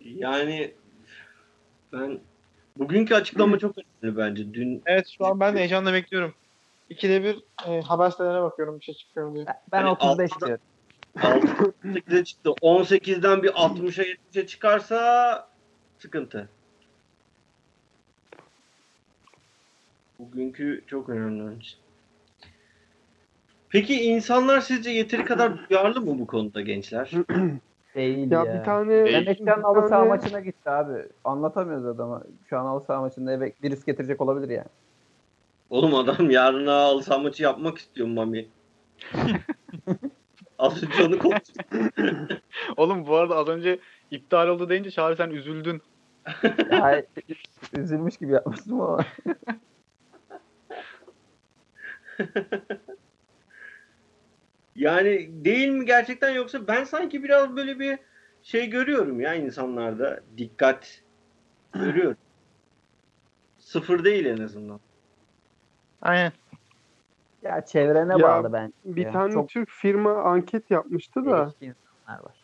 Yani ben bugünkü açıklama çok önemli bence. Dün Evet şu an ben de heyecanla bekliyorum. İkide bir e, haber sitelerine bakıyorum bir şey çıkıyor mu diye. Ben, Yani 35 altıda- diyorum. 18'e çıktı. 18'den bir 60'a 70'e çıkarsa sıkıntı. Bugünkü çok önemli onun için. Peki insanlar sizce yeteri kadar duyarlı mı bu konuda gençler? Değil Ya ya. bir tane. Emekten bir halı saha tane- maçına gitti abi. Anlatamıyoruz adama. Şu an halı saha maçında eve virüs getirecek olabilir yani. Oğlum adam yarına halı saha maçı yapmak istiyor Mami. (laughs) Az önce onu konuştuk. Oğlum bu arada az önce iptal oldu deyince Çağrı sen üzüldün. (laughs) Hayır, üzülmüş gibi yapmıştım ama. (laughs) Yani değil mi gerçekten yoksa ben sanki biraz böyle bir şey görüyorum ya insanlarda. Dikkat görüyorum. Sıfır değil en azından. Aynen. Ya çevrene Ya, bağlı bence. bir ya. tane Çok Türk firma anket yapmıştı da insanlar var.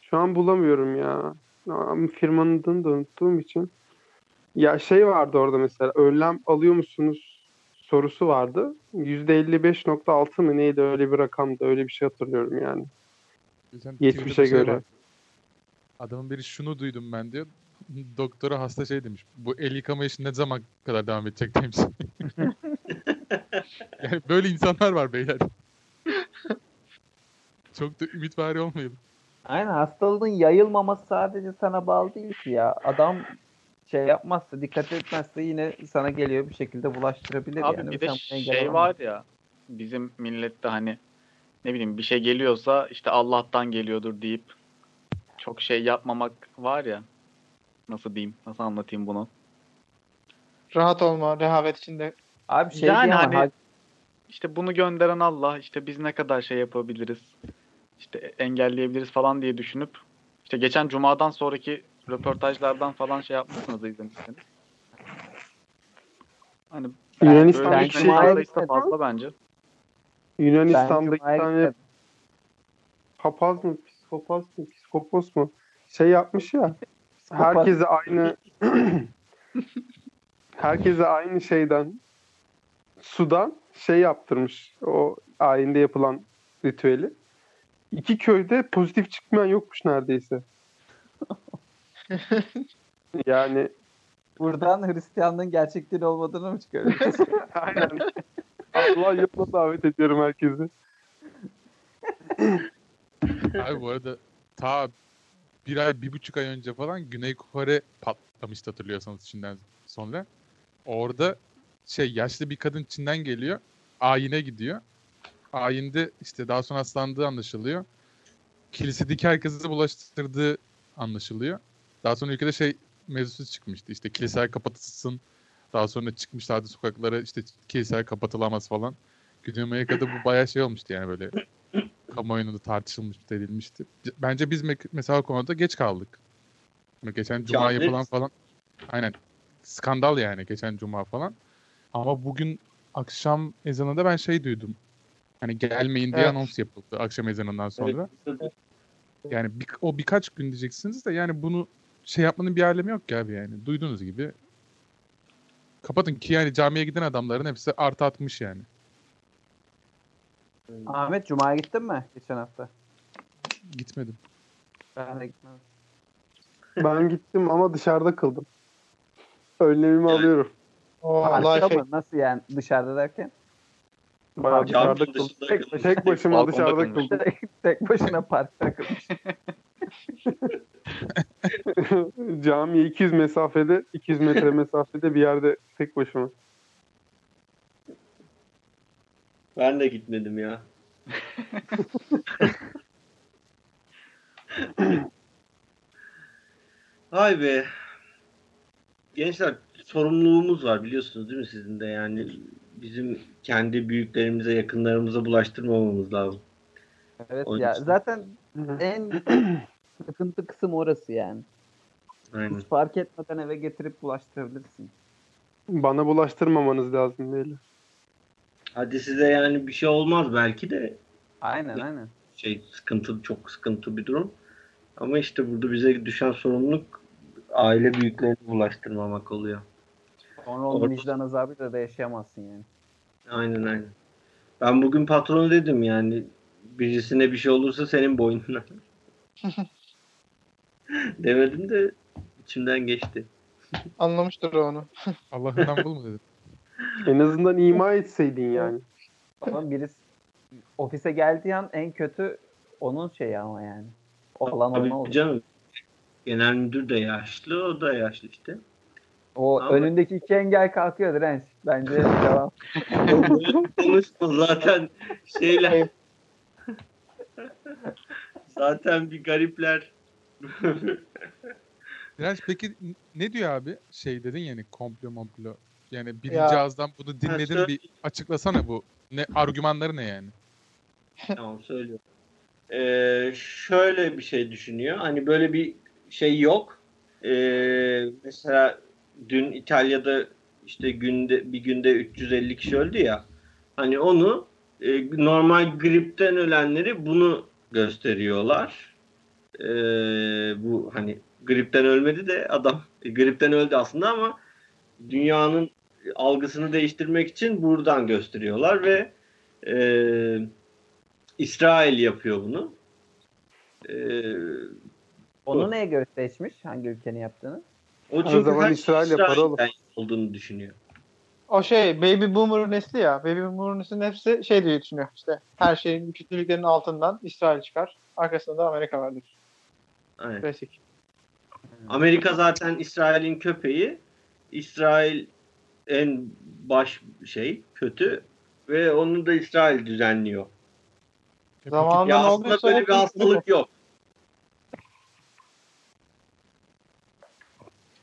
şu an bulamıyorum ya. Firmanın adını da unuttuğum için. Ya şey vardı orada mesela önlem alıyor musunuz sorusu vardı. %55.6 mı neydi öyle bir rakamda öyle bir şey hatırlıyorum yani. Geçen 70'e Twitter'da şey göre. var. Adamın biri şunu duydum ben diyor. Doktora hasta şey demiş. Bu el yıkama işi ne zaman kadar devam edecek demiş. (laughs) yani böyle insanlar var beyler. Çok da ümitvari olmayalım. Aynen hastalığın yayılmaması sadece sana bağlı değil ki ya. Adam şey yapmazsa, dikkat etmezse yine sana geliyor bir şekilde bulaştırabilir Abi yani. bir de Sen şey olamazsın. var ya bizim millette hani ne bileyim bir şey geliyorsa işte Allah'tan geliyordur deyip çok şey yapmamak var ya. Nasıl diyeyim? Nasıl anlatayım bunu? Rahat olma, rehavet içinde. Abi şey Yani diyemem, hani- ha- İşte bunu gönderen Allah işte biz ne kadar şey yapabiliriz işte engelleyebiliriz falan diye düşünüp işte geçen cumadan sonraki röportajlardan falan şey yapmışsınız izlemişsiniz. Hani Yunanistan'daki şey- sayısı da fazla bence. Yunanistan'daki Ben tane papaz mı psikopaz mı psikopos mu şey yapmış ya. Herkese aynı (clears throat) herkese aynı şeyden sudan şey yaptırmış o ayinde yapılan ritüeli. İki köyde pozitif çıkmayan yokmuş neredeyse. (laughs) Yani Buradan Hristiyanlığın gerçekliğin olmadığını mı çıkarıyoruz? (laughs) (laughs) aynen. Allah yoluna davet ediyorum herkesi. Abi bu arada ta bir ay, bir buçuk ay önce falan Güney Kore patlamıştı hatırlıyorsanız Çin'den sonra. Orada şey yaşlı bir kadın Çin'den geliyor. Ayine gidiyor. Ayinde işte daha sonra hastalandığı anlaşılıyor. Kilisedeki herkesi bulaştırdığı anlaşılıyor. Daha sonra ülkede şey mevzusu çıkmıştı. İşte kiliseler kapatılsın. Daha sonra çıkmışlardı sokaklara işte kiliseler kapatılamaz falan. Güney Amerika'da bu bayağı şey olmuştu yani böyle kamuoyunda da tartışılmıştı, edilmişti. Bence biz me- mesela o konuda geç kaldık. Geçen cuma Canlı- yapılan falan aynen skandal yani geçen cuma falan. Ama bugün akşam ezanında ben şey duydum. Hani gelmeyin diye Evet. anons yapıldı akşam ezanından sonra. Evet. Yani bir, o birkaç gün diyeceksiniz de yani bunu şey yapmanın bir alemi yok ki abi yani. Duyduğunuz gibi kapatın ki yani camiye giden adamların hepsi artı atmış yani. Ahmet Cuma'ya gittin mi geçen hafta? Gitmedim. Ben de gitmedim. Ben gittim ama dışarıda kıldım. Önlemimi alıyorum. Parkta şey. mı? Nasıl yani dışarıda derken? Bayağı dışarıda kıldım. dışında Tek, tek başıma Balkonda dışarıda kılmış. kıldım. Tek, tek başına parkta kılmış. (laughs) Camiye 200 mesafede, 200 metre mesafede bir yerde tek başıma. Ben de gitmedim ya. Hay be. Gençler sorumluluğumuz var biliyorsunuz değil mi sizin de yani bizim kendi büyüklerimize yakınlarımıza bulaştırmamamız lazım. Evet Onun ya için. zaten en (clears throat) sıkıntı kısım orası yani. Aynen. Hiç fark etmeden eve getirip bulaştırabilirsin. Bana bulaştırmamanız lazım beyler. Hadi size yani bir şey olmaz belki de Aynen aynen. şey sıkıntı çok sıkıntı bir durum. Ama işte burada bize düşen sorumluluk aile büyüklerini bulaştırmamak oluyor. Sonra onun Orada- vicdan azabıyla da yaşayamazsın yani. Aynen aynen. Ben bugün patronu dedim yani birisine bir şey olursa senin boynuna. (laughs) Demedim de içimden geçti. Anlamıştır o onu. (laughs) Allah'ından bul mu dedim. En azından ima etseydin yani. Ama birisi ofise geldiği an en kötü onun şeyi ama yani. Olan Tabii ona olur. canım. Genel müdür de yaşlı, o da yaşlı işte. O Ama- önündeki iki engel kalkıyor direnç. Bence devam. Konuşma zaten şeyler. zaten bir garipler. Direnç peki ne diyor abi? Şey dedin yani komplo momplo. Yani birinci Ya. ağızdan bunu dinledin bir açıklasana bu. Ne argümanları ne yani? (laughs) Tamam söylüyorum. Ee, şöyle bir şey düşünüyor. Hani böyle bir şey yok. Ee, mesela dün İtalya'da işte günde bir günde 350 kişi öldü ya. Hani onu e, normal gripten ölenleri bunu gösteriyorlar. Ee, bu hani gripten ölmedi de adam e, gripten öldü aslında ama dünyanın algısını değiştirmek için buradan gösteriyorlar ve e, İsrail yapıyor bunu. Ee, Onu neye göre seçmiş? Hangi ülkenin yaptığını? o Her çünkü zaman her İsrail yapar olduğunu düşünüyor. O şey Baby Boomer nesli ya. Baby Boomer neslinin hepsi şey diye düşünüyor. İşte her şeyin kötülüklerin altından İsrail çıkar. Arkasında da Amerika vardır. Aynen. Klasik. Amerika zaten İsrail'in köpeği. İsrail en baş şey kötü ve onu da İsrail düzenliyor. E Zamanında Ya aslında böyle bir hastalık yok.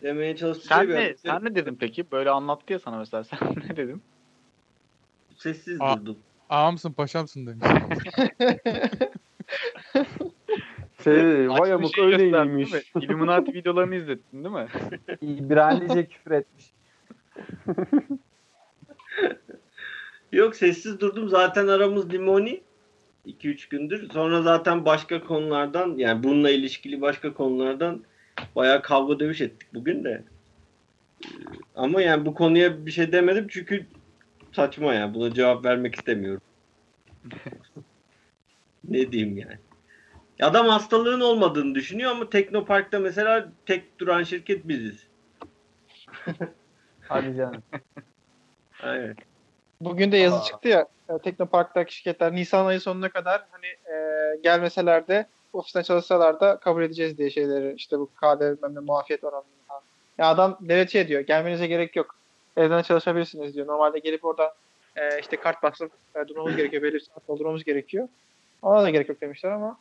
Demeye çalıştığı Sen şey bir- ne, sen ne dedin peki? Böyle anlattı ya sana mesela. (laughs) Sen ne dedin? Sessiz Aa. durdum. Ağamsın paşamsın demiş. (laughs) Şey, vay amık şey değil mi? (laughs) Illuminati videolarını izlettin değil mi? İbranice (laughs) küfür etmiş. (laughs) Yok sessiz durdum. Zaten aramız limoni. 2-3 gündür. Sonra zaten başka konulardan yani bununla ilişkili başka konulardan bayağı kavga dövüş ettik bugün de. Ee, Ama yani bu konuya bir şey demedim çünkü saçma yani. Buna cevap vermek istemiyorum. ne diyeyim yani. Adam hastalığın olmadığını düşünüyor ama Teknopark'ta mesela tek duran şirket biziz. (laughs) Hadi canım. Aynen. Bugün de yazı Aa. çıktı ya e, Teknopark'taki şirketler Nisan ayı sonuna kadar hani e, gelmeseler de ofisten çalışsalar da kabul edeceğiz diye şeyleri işte bu KDV bilmem ne muafiyet oranını falan. Ya adam devlet şey diyor gelmenize gerek yok. Evden çalışabilirsiniz diyor. Normalde gelip orada e, işte kart basıp e, durmamız gerekiyor. Belli bir saat doldurmamız gerekiyor. Ona da gerek yok demişler ama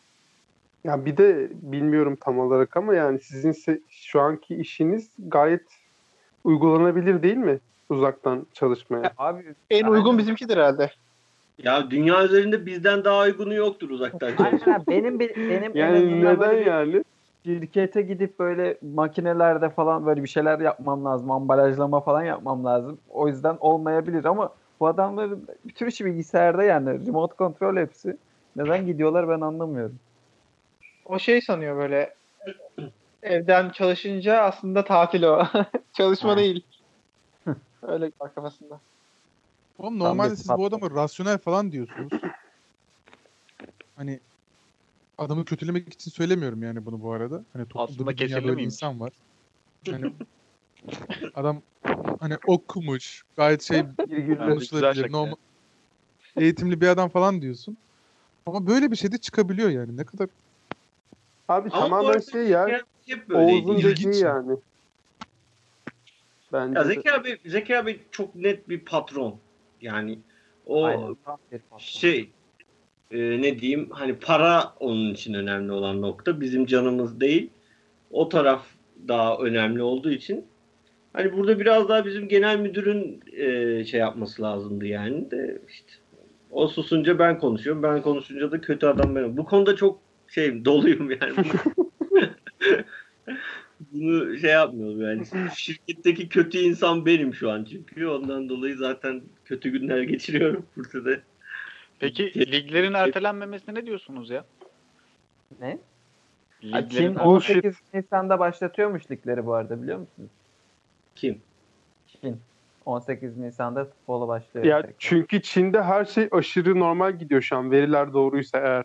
Ya bir de bilmiyorum tam olarak ama yani sizin şu anki işiniz gayet uygulanabilir değil mi? Uzaktan çalışmaya. Abi en uygun Aynen. bizimkidir herhalde. Ya dünya üzerinde bizden daha uygunu yoktur uzaktan. Aynen benim benim en Yani neden bir yani? şirkete gidip böyle makinelerde falan böyle bir şeyler yapmam lazım. Ambalajlama falan yapmam lazım. O yüzden olmayabilir ama bu adamların bütün işi bilgisayarda yani remote kontrol hepsi. Neden gidiyorlar ben anlamıyorum. O şey sanıyor böyle evden çalışınca aslında tatil o. (laughs) Çalışma Ha. değil. Öyle var kafasında. Oğlum normalde siz bu adamı rasyonel falan diyorsunuz. Hani adamı kötülemek için söylemiyorum yani bunu bu arada. Hani toplumda bir dünya böyle insan var. Hani adam hani okumuş, gayet şey (laughs) konuşulabilir, normal eğitimli bir adam falan diyorsun. Ama böyle bir şey de çıkabiliyor yani. Ne kadar Abi Ama tamamen şey ya. Oğuz'un dediği ya. yani. Bence Ya de. Zeki abi, Zeki abi çok net bir patron. Yani o Aynen, patron. şey e, ne diyeyim hani para onun için önemli olan nokta. Bizim canımız değil. O taraf daha önemli olduğu için hani burada biraz daha bizim genel müdürün e, şey yapması lazımdı yani de işte o susunca ben konuşuyorum. Ben konuşunca da kötü adam benim. Bu konuda çok şey doluyum yani. (laughs) Bunu şey yapmıyorum yani. Şirketteki kötü insan benim şu an çünkü. Ondan dolayı zaten kötü günler geçiriyorum burada da. Peki liglerin ertelenmemesine ne diyorsunuz ya? Ne? Liglerin Çin Bullshit. 18 Nisan'da başlatıyormuş ligleri bu arada biliyor musunuz? Kim? Çin. 18 Nisan'da futbola başlıyor. Ya tekrar. çünkü Çin'de her şey aşırı normal gidiyor şu an. Veriler doğruysa eğer.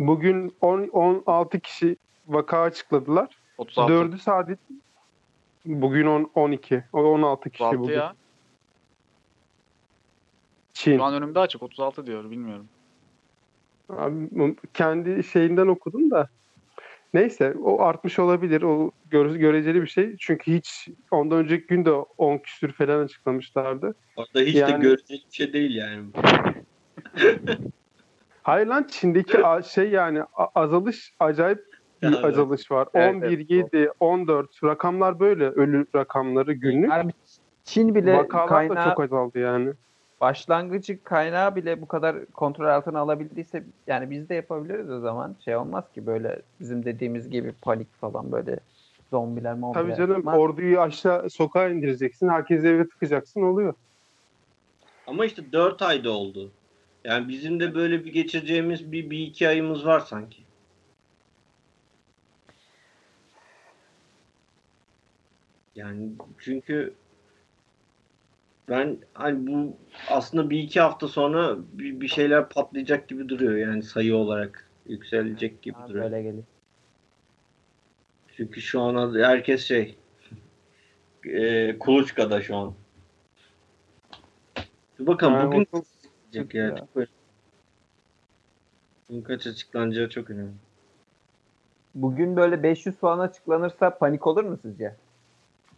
Bugün 10 16 kişi vaka açıkladılar. 36. 4'ü sadece bugün 10 12. O 16 kişi 36 bugün. ya. Çin. Şu an önümde açık 36 diyor bilmiyorum. Abi, kendi şeyinden okudum da. Neyse o artmış olabilir. O gör- göreceli bir şey. Çünkü hiç ondan önceki gün de 10 küsür falan açıklamışlardı. Orada hiç Yani- de göreceli bir şey değil yani. (laughs) Hayır lan Çin'deki şey yani azalış acayip bir Evet. azalış var. Evet, 11, evet, 7, 14 rakamlar böyle ölü rakamları günlük. Yani Çin bile Vakalar kaynağı, da çok azaldı yani. başlangıcı kaynağı bile bu kadar kontrol altına alabildiyse yani biz de yapabiliriz o zaman. Şey olmaz ki böyle bizim dediğimiz gibi panik falan böyle zombiler mombiler. Tabii canım Ama orduyu aşağı sokağa indireceksin. Herkesi eve tıkacaksın oluyor. Ama işte 4 ayda oldu. Yani bizim de böyle bir geçireceğimiz bir, bir iki ayımız var sanki. Yani çünkü ben hani bu aslında bir iki hafta sonra bir, bir şeyler patlayacak gibi duruyor yani sayı olarak yükselecek gibi Ha, duruyor. böyle gelir. Çünkü şu an herkes şey (laughs) e, kuluçkada şu an. Bakalım Yani bugün o- Çıkacak ya. ya. Çok önemli. Bugün kaç açıklanacağı çok önemli. Bugün böyle 500 falan açıklanırsa panik olur mu sizce?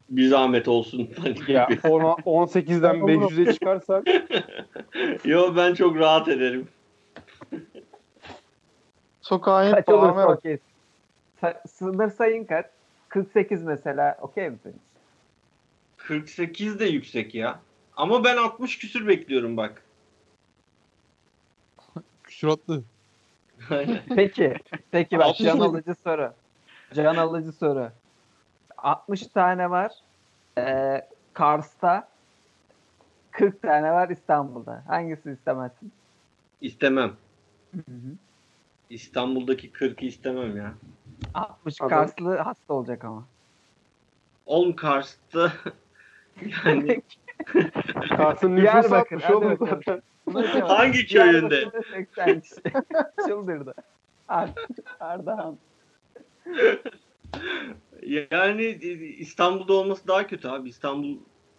Bir zahmet olsun. (laughs) Ya ona 18'den 500'e çıkarsak (laughs) Yo ben çok rahat ederim. Sokağa inip Kaç bak. okey. Sa- Sınır sayın kaç? 48 mesela okey misin? 48 de yüksek ya. Ama ben 60 küsür bekliyorum bak. Küsuratlı. (laughs) Peki. Peki bak can alıcı soru. Can alıcı soru. 60 tane var. Ee, Kars'ta 40 tane var İstanbul'da. Hangisini istemezsin? İstemem. İstanbul'daki 40'ı istemem ya. 60 Adam- Karslı hasta olacak ama. Oğlum Kars'ta (laughs) yani Kars'ın atmış hadi oğlum zaten. Hangi köyünde? Diyarbakır'da 80 kişi. (laughs) Çıldırdı. Ardahan. Yani İstanbul'da olması daha kötü abi. İstanbul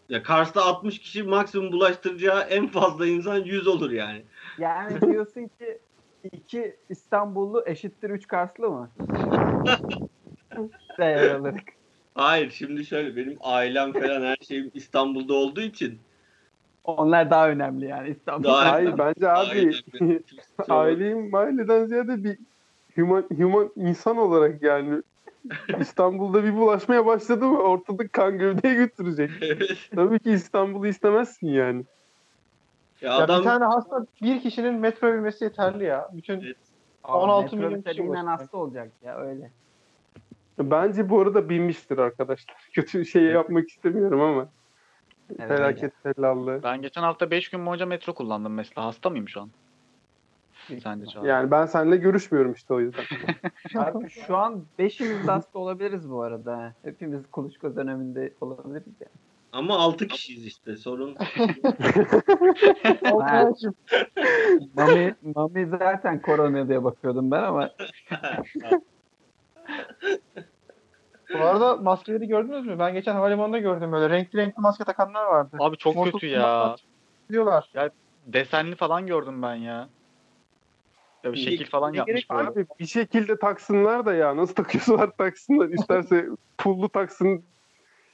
ya Kars'ta 60 kişi maksimum bulaştıracağı en fazla insan 100 olur yani. Yani diyorsun ki iki İstanbullu eşittir üç Karslı mı? (laughs) Değer olarak. Hayır şimdi şöyle benim ailem falan her şeyim İstanbul'da olduğu için Onlar daha önemli yani İstanbul. Daha- Hayır bence abi aileyim (laughs) aileden ziyade bir human, human insan olarak yani İstanbul'da bir bulaşmaya başladı mı ortalık kan gövdeye götürecek. (laughs) Evet. Tabii ki İstanbul'u istemezsin yani. Ya Ya adam bir tane hasta bir kişinin metro binmesi yeterli ya. Bütün Evet. 16 milyon Metrobüse kişi hasta olacak ya öyle. Bence bu arada binmiştir arkadaşlar. (laughs) Kötü şey yapmak istemiyorum ama. Evet, Felaket tellallı. Ben geçen hafta 5 gün boyunca metro kullandım mesela. Hasta mıyım şu an? Sence Çağrı? Yani ben seninle görüşmüyorum işte o yüzden. (laughs) Abi şu an beşimiz de hasta olabiliriz bu arada. Hepimiz kuluçka döneminde olabiliriz ya. ama 6 kişiyiz işte sorun. (laughs) (laughs) Mami, Mami zaten korona diye bakıyordum ben ama Bu arada maskeleri gördünüz mü? Ben geçen havalimanında gördüm böyle renkli renkli maske takanlar vardı. Abi çok Motor kötü ya. Diyorlar. Desenli falan gördüm ben ya. Ya bir şekil falan ne yapmış böyle. Abi bir şekilde taksınlar da ya. Nasıl takıyorsalar (laughs) taksınlar. İsterse pullu taksın,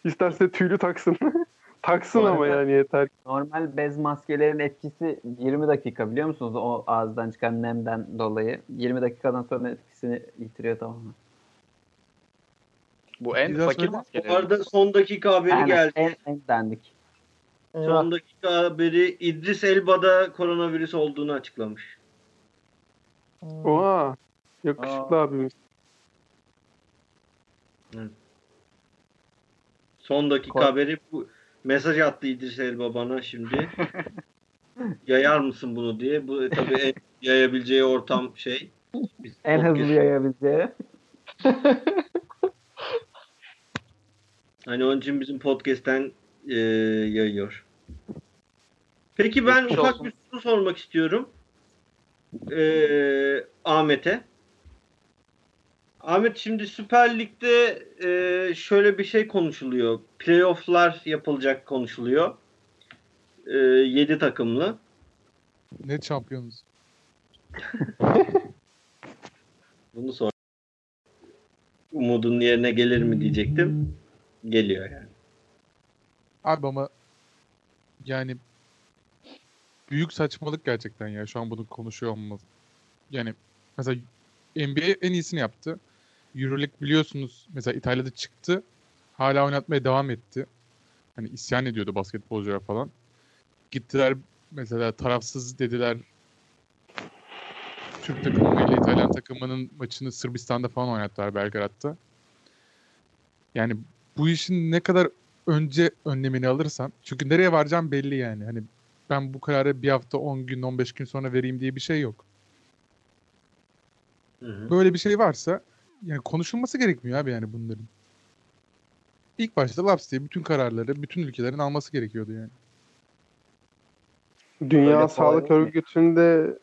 isterse tüylü taksın. (laughs) taksın ama yani yeter. normal bez maskelerin etkisi 20 dakika biliyor musunuz? O ağızdan çıkan nemden dolayı. 20 dakikadan sonra etkisini yitiriyor tamamen. Bu en Biraz fakir öyle. Bu arada son dakika haberi Aynen, geldi. En, en dandik. Son dakika haberi İdris Elba'da koronavirüs olduğunu açıklamış. Oha. Yakışıklı abimiz. Son dakika Kor- haberi bu mesaj attı İdris Elba bana şimdi. (laughs) Yayar mısın bunu diye. Bu tabii en yayabileceği ortam şey. Biz En hızlı yayabileceği. (laughs) Hani onun için bizim podcast'ten e, yayıyor. Peki ben Geçmiş ufak olsun. bir soru sormak istiyorum. E, Ahmet'e. Ahmet şimdi Süper Lig'de e, şöyle bir şey konuşuluyor. Playoff'lar yapılacak konuşuluyor. E, 7 takımlı. Ne şampiyonuz? (laughs) Bunu sor. Umudun yerine gelir mi diyecektim. Geliyor yani. Abi ama yani büyük saçmalık gerçekten ya şu an bunu konuşuyor olmamız. Yani mesela NBA en iyisini yaptı. Euroleague biliyorsunuz mesela İtalya'da çıktı. Hala oynatmaya devam etti. Hani isyan ediyordu basketbolcular falan. Gittiler mesela tarafsız dediler. Türk takımıyla İtalyan takımının maçını Sırbistan'da falan oynattılar Belgrad'da. Yani bu işin ne kadar önce önlemini alırsan çünkü nereye varacağım belli yani. Hani ben bu kararı bir hafta 10 gün 15 gün sonra vereyim diye bir şey yok. Hı hı. Böyle bir şey varsa yani konuşulması gerekmiyor abi yani bunların. İlk başta laps diye bütün kararları bütün ülkelerin alması gerekiyordu yani. Dünya Öyle Sağlık. Örgütü'nde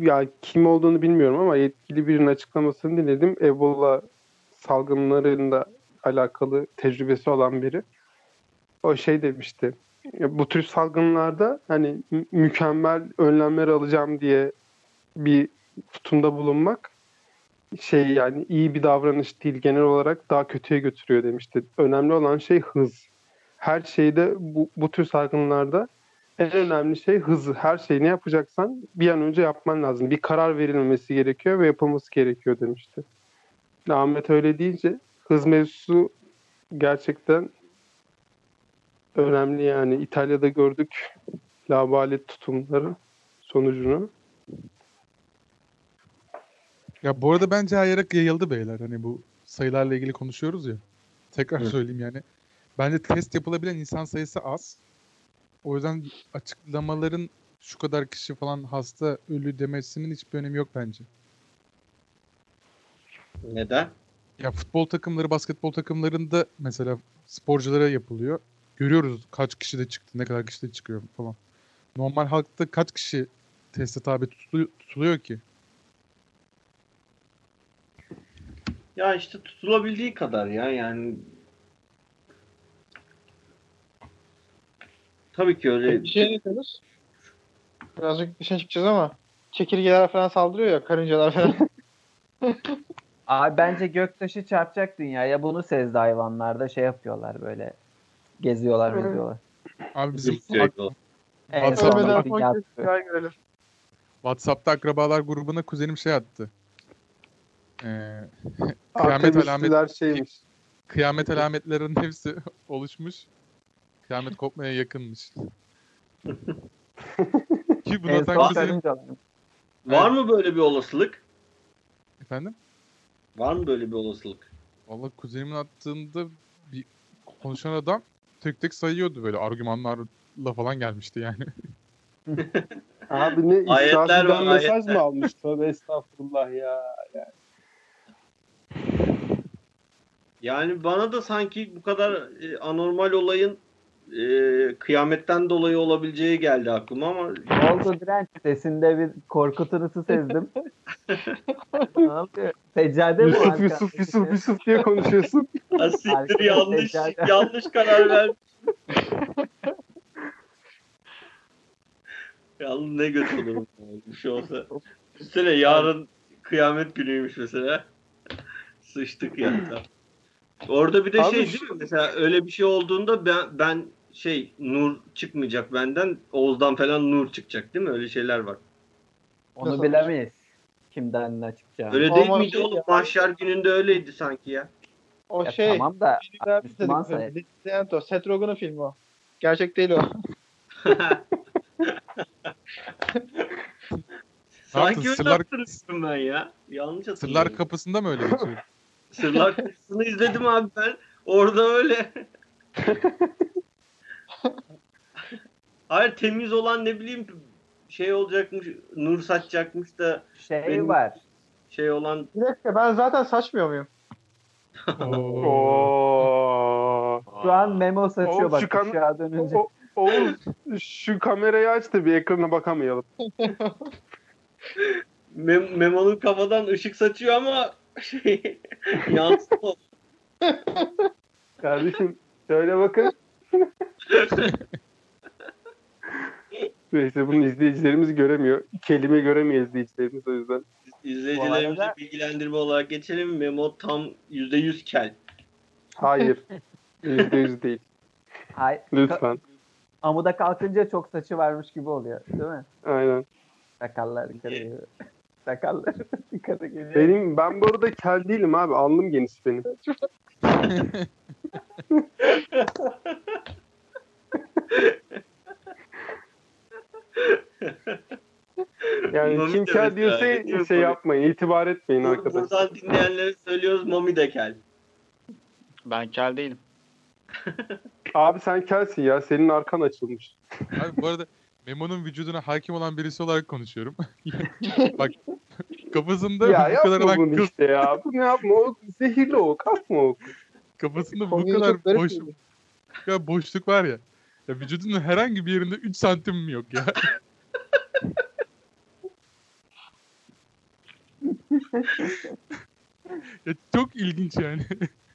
ya kim olduğunu bilmiyorum ama yetkili birinin açıklamasını dinledim. Ebola salgınlarıyla alakalı tecrübesi olan biri. O şey demişti. "Ya Bu tür salgınlarda hani mü- mükemmel önlemler alacağım diye bir tutumda bulunmak şey yani iyi bir davranış değil genel olarak daha kötüye götürüyor demişti. Önemli olan şey hız. Her şeyde bu, bu tür salgınlarda en önemli şey hızı. Her şeyi ne yapacaksan bir an önce yapman lazım. Bir karar verilmemesi gerekiyor ve yapılması gerekiyor demişti. Ahmet öyle deyince hız mevzusu gerçekten önemli yani. İtalya'da gördük labalet tutumları sonucunu. Ya bu arada bence yere yayıldı beyler. Hani bu sayılarla ilgili konuşuyoruz ya. Tekrar Evet. söyleyeyim yani. Bence test yapılabilen insan sayısı az. O yüzden açıklamaların şu kadar kişi falan hasta ölü demesinin hiçbir önemi yok bence. Neden? Ya futbol takımları, basketbol takımlarında mesela sporculara yapılıyor. Görüyoruz kaç kişi de çıktı, ne kadar kişi de çıkıyor falan. Normal halkta kaç kişi teste tabi tutuluyor, tutuluyor ki? Ya işte tutulabildiği kadar ya yani. Tabii ki öyle. Bir şey diyoruz? Birazcık dışına çıkacağız ama çekirgeler falan saldırıyor ya karıncalar falan. (laughs) Abi bence göktaşı çarpacak dünyaya. Bunu sezdi hayvanlarda şey yapıyorlar böyle. Geziyorlar geziyorlar. Abi bizim. En bir yaptı. görelim. WhatsApp'ta akrabalar grubuna kuzenim şey attı. Ee, (laughs) Kıyamet Artemisliler şeymiş. kıyamet alametlerinin hepsi (laughs) oluşmuş. Kıyamet kopmaya yakınmış. (laughs) Ki bunu En son kuzenim... Var mı böyle bir olasılık? Efendim? Var mı böyle bir olasılık? Valla kuzenimin attığında bir konuşan adam tek tek sayıyordu böyle argümanlarla falan gelmişti yani. (laughs) Abi ne Ayetler var, mesaj ayetler. mı almış? Tövbe estağfurullah ya. Yani bana da sanki bu kadar e, anormal olayın e, kıyametten dolayı olabileceği geldi aklıma ama Oldu direnç sesinde bir korku tınısı sezdim. (laughs) ne oluyor? Seccade mi Yusuf Yusuf Yusuf Yusuf diye konuşuyorsun. Arkadaş yanlış yanlış karar ver. (laughs) Yalnız ne göt olurum bir şey olsa. Üstüne yarın kıyamet günüymüş mesela. Sıçtık ya. Orada bir de Abi şey şu- değil mi? Mesela öyle bir şey olduğunda ben, ben şey nur çıkmayacak benden. Oğuz'dan falan nur çıkacak değil mi? Öyle şeyler var. Onu Nasıl? bilemeyiz. Kimden ne çıkacağını. Öyle Ama değil miydi şey oğlum? ya- Mahşer gününde öyleydi sanki ya. O Ya şey. tamam da Filmler biz Müslüman dedik. sayılır. Disneyland o. Seth Rogen'ın filmi o. Gerçek değil o. (laughs) sanki öyle Sırlar- hatırlıyorum ben ya. Yanlış hatırlıyorum. Sırlar kapısında mı öyle geçiyor? (laughs) Sırlar kapısını izledim abi ben. Orada öyle. (laughs) Hayır temiz olan ne bileyim şey olacakmış, nur saçacakmış da şey Benim- var. şey olan Bir dakika ben zaten saçmıyor muyum? Oo. Şu an memo saçıyor Oğlum bak şu kam-. O- Oğuz şu kamerayı aç da bir ekrana bakamayalım. Mem- Memo'nun kafadan ışık saçıyor ama şey (laughs) yansıma. Kardeşim şöyle bakın. (laughs) Neyse bunu izleyicilerimiz göremiyor. Kelime göremiyor izleyicilerimiz o yüzden. İzleyicilerimizi Bu arada- bilgilendirme olarak geçelim. Memo tam %100 kel. Hayır. (laughs) Yüzde yüz değil. Hay, ka- Lütfen. amuda kalkınca çok saçı varmış gibi oluyor. Değil mi? Aynen. Sakallar geliyor. (laughs) Sakallar yukarı geliyor. Benim ben bu arada kel değilim abi. Alnım geniş benim. (laughs) Yani Mami kim kel diyorsa diyor şey Mami? yapmayın. itibar etmeyin Bur- arkadaşlar. Buradan dinleyenlere söylüyoruz Mami de kel. Ben kel değilim. (laughs) Abi sen kelsin ya. Senin arkan açılmış. Abi bu arada Memo'nun vücuduna hakim olan birisi olarak konuşuyorum. (laughs) Bak kafasında ya bu kadar olan işte ya. Bunu yapma. O zehirli o. Kasma o. kafasında bu kadar boş, bu kadar boşluk var ya. Ya vücudunun herhangi bir yerinde 3 santim mi yok ya? (laughs) ya çok ilginç yani.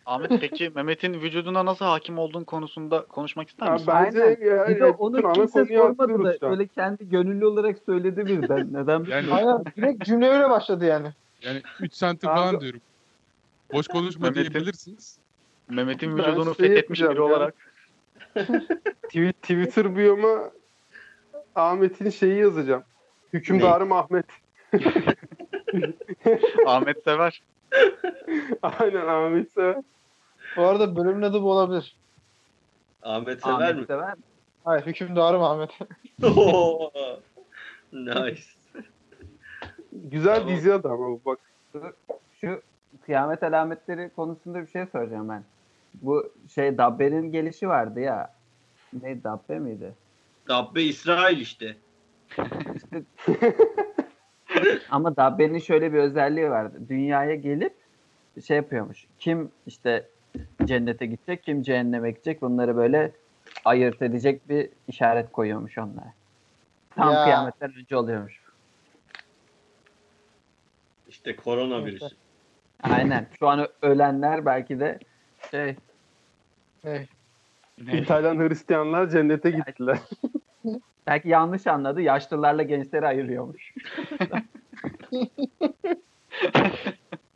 Ahmet peki Mehmet'in vücuduna nasıl hakim olduğun konusunda konuşmak ister Ya misin? bence Aynen. yani Bir de onu kimse sormadı da öyle kendi gönüllü olarak söyledi birden. Neden Yani Aynen direkt cümle öyle başladı yani. yani 3 santim falan diyorum. Boş konuşma Mehmet'in- diyebilirsiniz. Mehmet'in vücudunu şey fethetmiş biri ya. olarak. (laughs) Twi- Twitter biyoma Ahmet'in şeyi yazacağım. Hükümdarım Ahmet. (laughs) Ahmet sever. (laughs) Aynen Ahmet sever. Bu arada bölümün adı bu olabilir. Ahmet sever Ahmet mi? sever. Hayır hükümdarım Ahmet. Oo. nice. Güzel Tamam. dizi adı ama bu bak. Şu kıyamet alametleri konusunda bir şey soracağım ben. Bu şey Dabbe'nin gelişi vardı ya. Ne Dabbe miydi? Dabbe İsrail işte. (laughs) Ama Dabbe'nin şöyle bir özelliği vardı. Dünyaya gelip şey yapıyormuş. Kim işte cennete gidecek, kim cehenneme gidecek bunları böyle ayırt edecek bir işaret koyuyormuş onlara. Tam Ya. kıyametten önce oluyormuş. İşte koronavirüs. Aynen. Şu an ölenler belki de şey Ne? İtalyan Hristiyanlar cennete gittiler. (laughs) belki yanlış anladı. Yaşlılarla gençleri ayırıyormuş.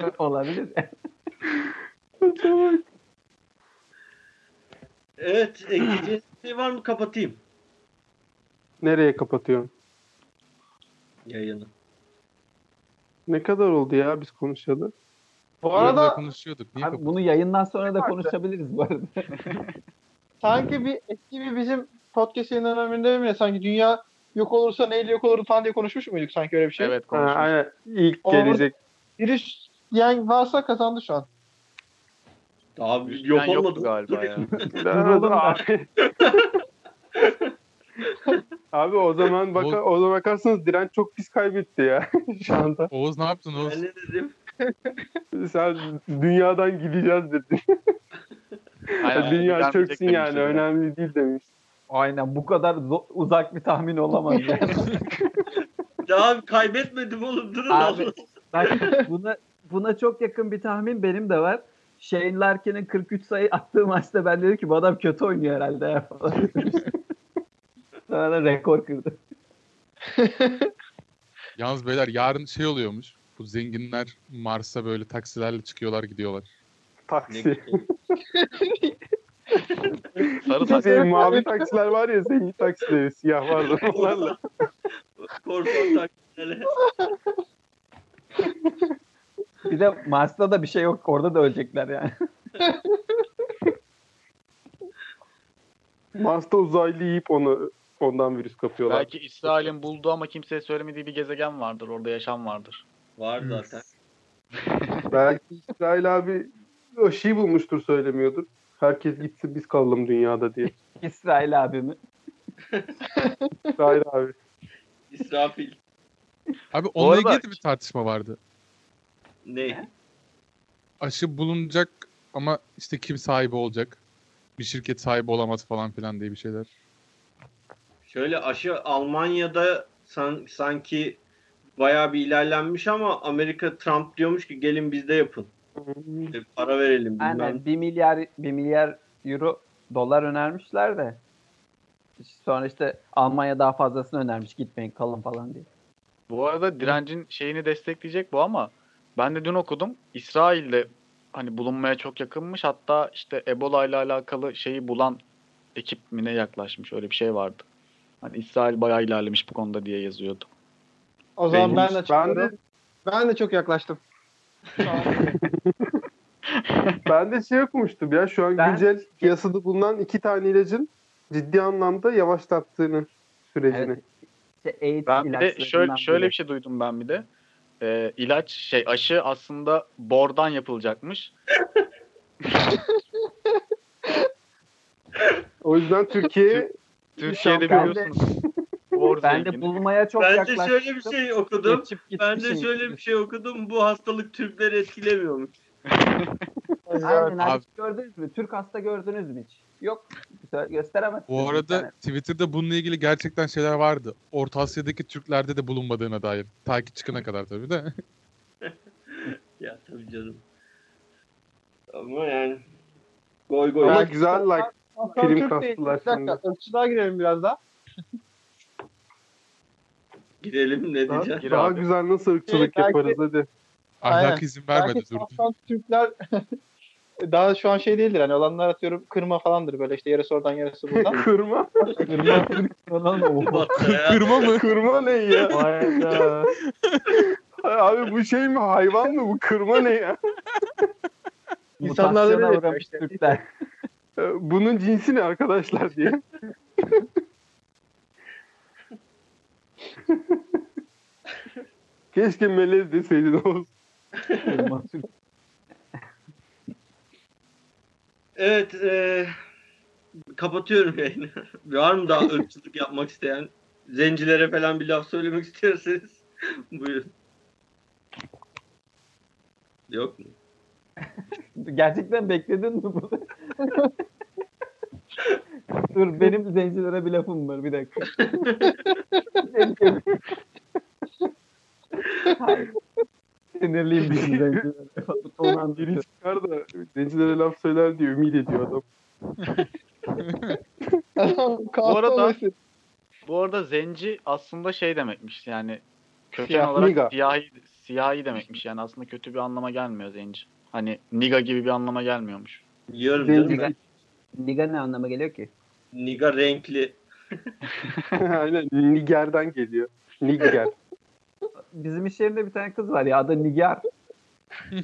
(laughs) Olabilir. Evet ekleyeceğiniz bir şey var mı? Kapatayım Nereye kapatıyorsun? yayını. Ne kadar oldu ya biz konuşalı? Bu Arada konuşuyorduk. Niye Abi bunu yayından sonra da konuşabiliriz bu arada. (laughs) sanki bir eski bir bizim podcast yayınlarında mi sanki dünya yok olursa neyle yok olurdu falan diye konuşmuş muyduk sanki öyle bir şey? Evet Ha, konuşmuş. aynen. İlk O- gelecek. Virüs yani varsa kazandı şu an. Daha bir- Yok yoktu olmadı. galiba ya. (laughs) Abi, abi. (laughs) abi o zaman baka, o zaman bakarsanız direnç çok pis kaybetti ya şu anda. Oğuz ne yaptın Oğuz? Ben ne dedim? Sen dünyadan gideceğiz dedin. Aynen, Dünya çöksün yani önemli değil demiş. Aynen bu kadar uzak bir tahmin olamaz yani. (laughs) Daha kaybetmedim oğlum durun Abi. oğlum. Bak buna buna çok yakın bir tahmin benim de var. Shane Larkin'in 43 sayı attığı maçta ben dedim ki bu adam kötü oynuyor herhalde ya falan. (laughs) Sonra da rekor kırdı. Yalnız beyler yarın şey oluyormuş. Bu zenginler Mars'a böyle taksilerle çıkıyorlar gidiyorlar. Taksi. Sarı. Şey, mavi taksiler var ya zengin taksileri siyah vardı onlarla. Korsan taktiklerle. Bir de Mars'ta da bir şey yok. Orada da ölecekler yani. Mars'ta uzaylı yiyip onu ondan virüs kapıyorlar. Belki İsrail'in bulduğu ama kimseye söylemediği bir gezegen vardır. Orada yaşam vardır. Var zaten. (laughs) Belki İsrail abi o şey bulmuştur söylemiyordur. Herkes gitsin biz kalalım dünyada diye. (laughs) İsrail abimi. (laughs) İsrail abi. İsrafil. Abi onunla arada- ilgili de bir tartışma vardı. Ne? Aşı bulunacak ama işte kim sahibi olacak? Bir şirket sahibi olamaz falan filan diye bir şeyler. Şöyle aşı Almanya'da san, sanki bayağı bir ilerlenmiş ama Amerika Trump diyormuş ki gelin bizde yapın. İşte para verelim bilmem. Aynen 1 milyar 1 milyar euro dolar önermişler de sonra işte Almanya daha fazlasını önermiş gitmeyin kalın falan diye. Bu arada direncin şeyini destekleyecek bu ama ben de dün okudum. İsrail'de hani bulunmaya çok yakınmış. Hatta işte Ebola ile alakalı şeyi bulan ekip mi ne yaklaşmış. Öyle bir şey vardı. Hani İsrail bayağı ilerlemiş bu konuda diye yazıyordu. O zaman ben de Ben de Ben de çok yaklaştım. (laughs) ben de şey okumuştum ya şu an Ben- güncel piyasada bulunan iki tane ilacın ciddi anlamda yavaşlattığını sürecini. Evet. İşte Ben bir de şöyle, şöyle bir şey duydum ben bir de. Ee, ilaç şey aşı aslında bordan yapılacakmış. (laughs) O yüzden Türkiye Türkiye'de biliyorsunuz. Bor ben de bulmaya çok ben de yaklaştım. şöyle bir şey okudum. Ben de şöyle bir şey okudum. Bu hastalık Türkleri etkilemiyormuş. Aynen abi. Abi- gördünüz mü? Türk hasta gördünüz mü hiç? Yok. Gö- Gösteremezsiniz. Bu arada Twitter'da bununla ilgili gerçekten şeyler vardı. Orta Asya'daki Türklerde de bulunmadığına dair. Ta ki çıkana kadar tabii de. (laughs) Ya tabii canım. Ama yani goy goy. ama güzel like değil. kastılar Bir dakika. şimdi. Irkçılığa girelim biraz daha. Girelim ne daha, diyeceğim. Gir daha abi. güzel nasıl ırkçılık Belki- yaparız hadi. Ahlak izin vermedi Belki durdu. Afgan Türkler (laughs) daha şu an şey değildir. Hani olanlar atıyorum kırma falandır böyle işte yarısı oradan yarısı buradan. (laughs) Kırma. Ya. Kırma mı? Kırma ne ya? Hayda. Abi bu şey mi hayvan mı bu? Kırma ne ya? (laughs) İnsanlar da işte. Türkler. Ee, Bunun cinsi ne arkadaşlar diye. (laughs) Keşke melez deseydin Türk. Evet. E, kapatıyorum yayını. (laughs) Var mı daha ırkçılık yapmak isteyen? Zencilere falan bir laf söylemek isterseniz. (laughs) Buyurun. Yok mu? Gerçekten bekledin mi bunu? Dur (laughs) benim zencilere bir lafım var bir dakika. (laughs) Sinirliyim bizim zencilere. Onu Biri çıkar da zencilere laf söyler diye ümit ediyor adam. (laughs) Bu arada-. Bu arada zenci aslında şey demekmiş yani köken Siyah, olarak niga. siyahi, siyahi demekmiş yani aslında kötü bir anlama gelmiyor zenci. Hani niga gibi bir anlama gelmiyormuş. Biliyorum Zenci-. Liga ne anlama geliyor ki? Niga renkli. (laughs) Aynen Niger'den geliyor. Niger. (laughs) Bizim iş yerinde bir tane kız var ya adı Nigar. (laughs)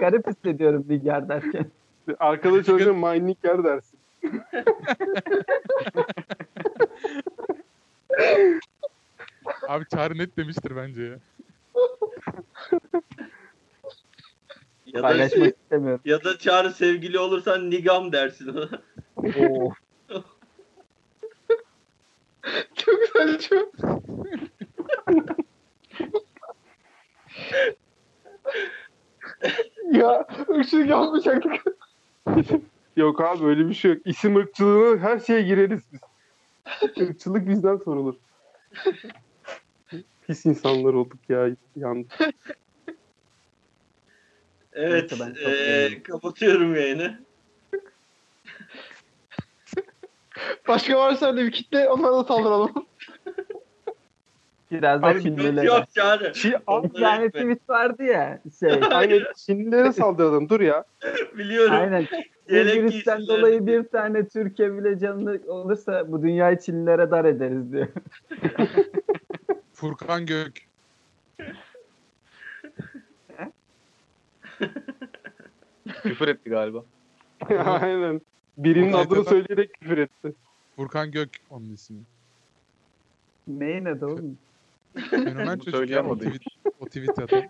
Garip hissediyorum Nigar derken. Arkadaş olunca My Niger dersin. Abi Çağrı net demiştir bence ya. Ya da, Paylaşmak istemiyorum. ya da çağrı sevgili olursan nigam dersin ona. (laughs) Oo. Çok saçma. ya ışık yapmayacaktık. Yok abi öyle bir şey yok. İsim ırkçılığına her şeye gireriz biz. Irkçılık bizden sorulur. Pis insanlar olduk ya. Yandık. Evet. Beğendim. kapatıyorum yayını. (laughs) Başka varsa öyle bir kitle onlara da saldıralım. Biraz da Abi, Çinlilere. Yok çağrı. Çi- Bir tane tweet vardı ya şey. (laughs) Aynen Çinlilere saldıralım. Dur ya. (laughs) Biliyorum. Aynen. Virüsten dolayı bir tane Türkiye bile canlı olursa bu dünyayı Çinlilere dar ederiz diyor. Furkan Gök. (laughs) Küfür etti galiba. (laughs) Aynen. Birinin Evet, adını söyleyerek küfür etti. Furkan Gök onun ismi. Neyin adı oğlum? Fenomen Bunu çocuk ya o söyleyemedi. tweet, o tweet atan.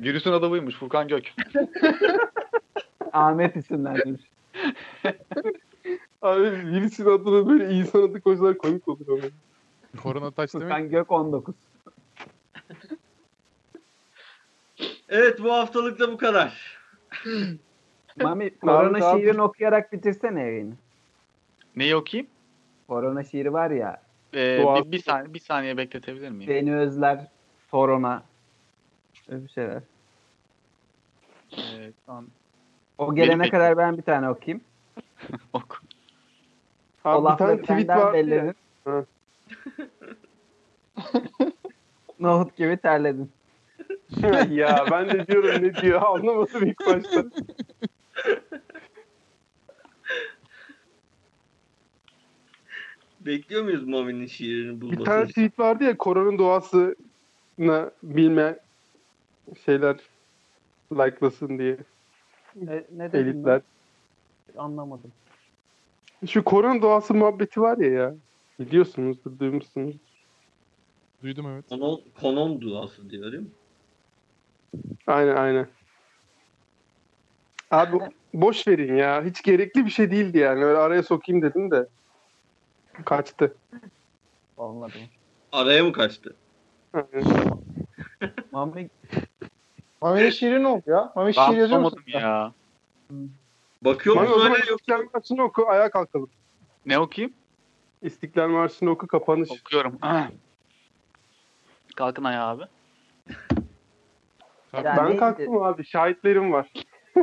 Virüsün adı buymuş Furkan Gök. (laughs) Ahmet isimlendirmiş. Abi virüsün adını böyle insan adı koysalar komik olur ama. Korona taş demek. Furkan Gök 19. Evet bu haftalık da bu kadar. (laughs) Mami korona şiirini okuyarak bitirsene yayını. Neyi okuyayım? Korona şiiri var ya. Ee, bir, bir, saniye, bir saniye bekletebilir miyim? Beni özler. Korona. Öyle bir şeyler. Ee, tamam. O gelene Benim- kadar ben bir tane okuyayım. (laughs) Oku. o Abi bir lafla tane tweet bellenir. Ha. (laughs) Nohut gibi terledin. Ya ben de diyorum ne diyor anlamadım ilk başta. Bekliyor muyuz Mami'nin şiirini Bir bulmasını? tane tweet vardı ya koronanın doğasını bilme şeyler like'lasın diye E, ne dedin? elitler. ben? Anlamadım. Şu korona doğası muhabbeti var ya ya. Biliyorsunuzdur, duymuşsunuz. Duydum evet. Konon, konon duası diyor değil mi? Aynen aynen. Abi boş verin ya. Hiç gerekli bir şey değildi yani. Öyle araya sokayım dedim de. Kaçtı. Olmadı. Araya mı kaçtı? (laughs) Mami Mami'nin şiiri ne oldu ya? Mami şiir yazıyor musun? ya. Bakıyor Mami o musun zaman öyle yok? İstiklal Marşı'nı oku, ayağa kalkalım. Ne okuyayım? İstiklal Marşı'nı oku, kapanış. Okuyorum. Kalkın ayağa abi. Ya ben kalktım abi, şahitlerim var. (laughs)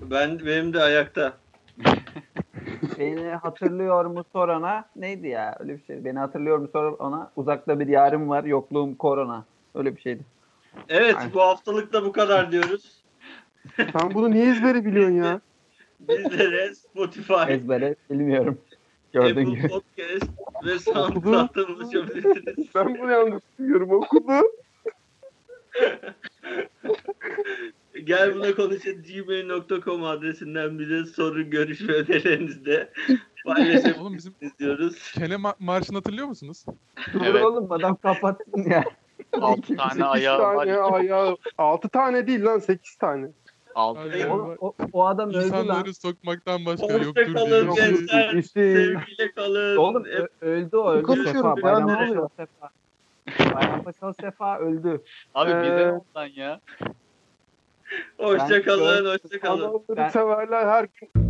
Ben benim de ayakta. (laughs) beni hatırlıyor mu sorana neydi ya öyle bir şey. Beni hatırlıyor mu sor ona uzakta bir yarım var yokluğum korona. Öyle bir şeydi. Evet Aynen. bu haftalık da bu kadar diyoruz. (laughs) Sen bunu niye ezbere biliyorsun ya? Bizlere Spotify, Ezbere bilmiyorum. Gördüğün Apple gibi. Podcast ve SoundCloud'dan ulaşabilirsiniz. Ben bunu yanlış biliyorum okudu. Gel buna konuşalım gmail.com adresinden bize soru, görüş ve önerilerinizi de paylaşabilirsiniz Oğlum bizim diyoruz. Kene ma- marşını hatırlıyor musunuz? Dur Evet. oğlum adam kapatsın ya. 6 (laughs) tane 8 ayağı tane var. ayağı. 6 tane değil lan 8 tane. 6 Ay, O, o, o adam öldü lan. İnsanları sokmaktan başka Hoşça yoktur kalın diye. Yok, gençler. işte Sevgiyle kalın. Oğlum öldü o öldü Konuşuyorum Sefa. ya, ne oluyor? Bayram Paşalı Sefa öldü. Abi Ee, bize ondan ya. Hoşça Ben- kalın, hoşça kalın. Ben- severler her gün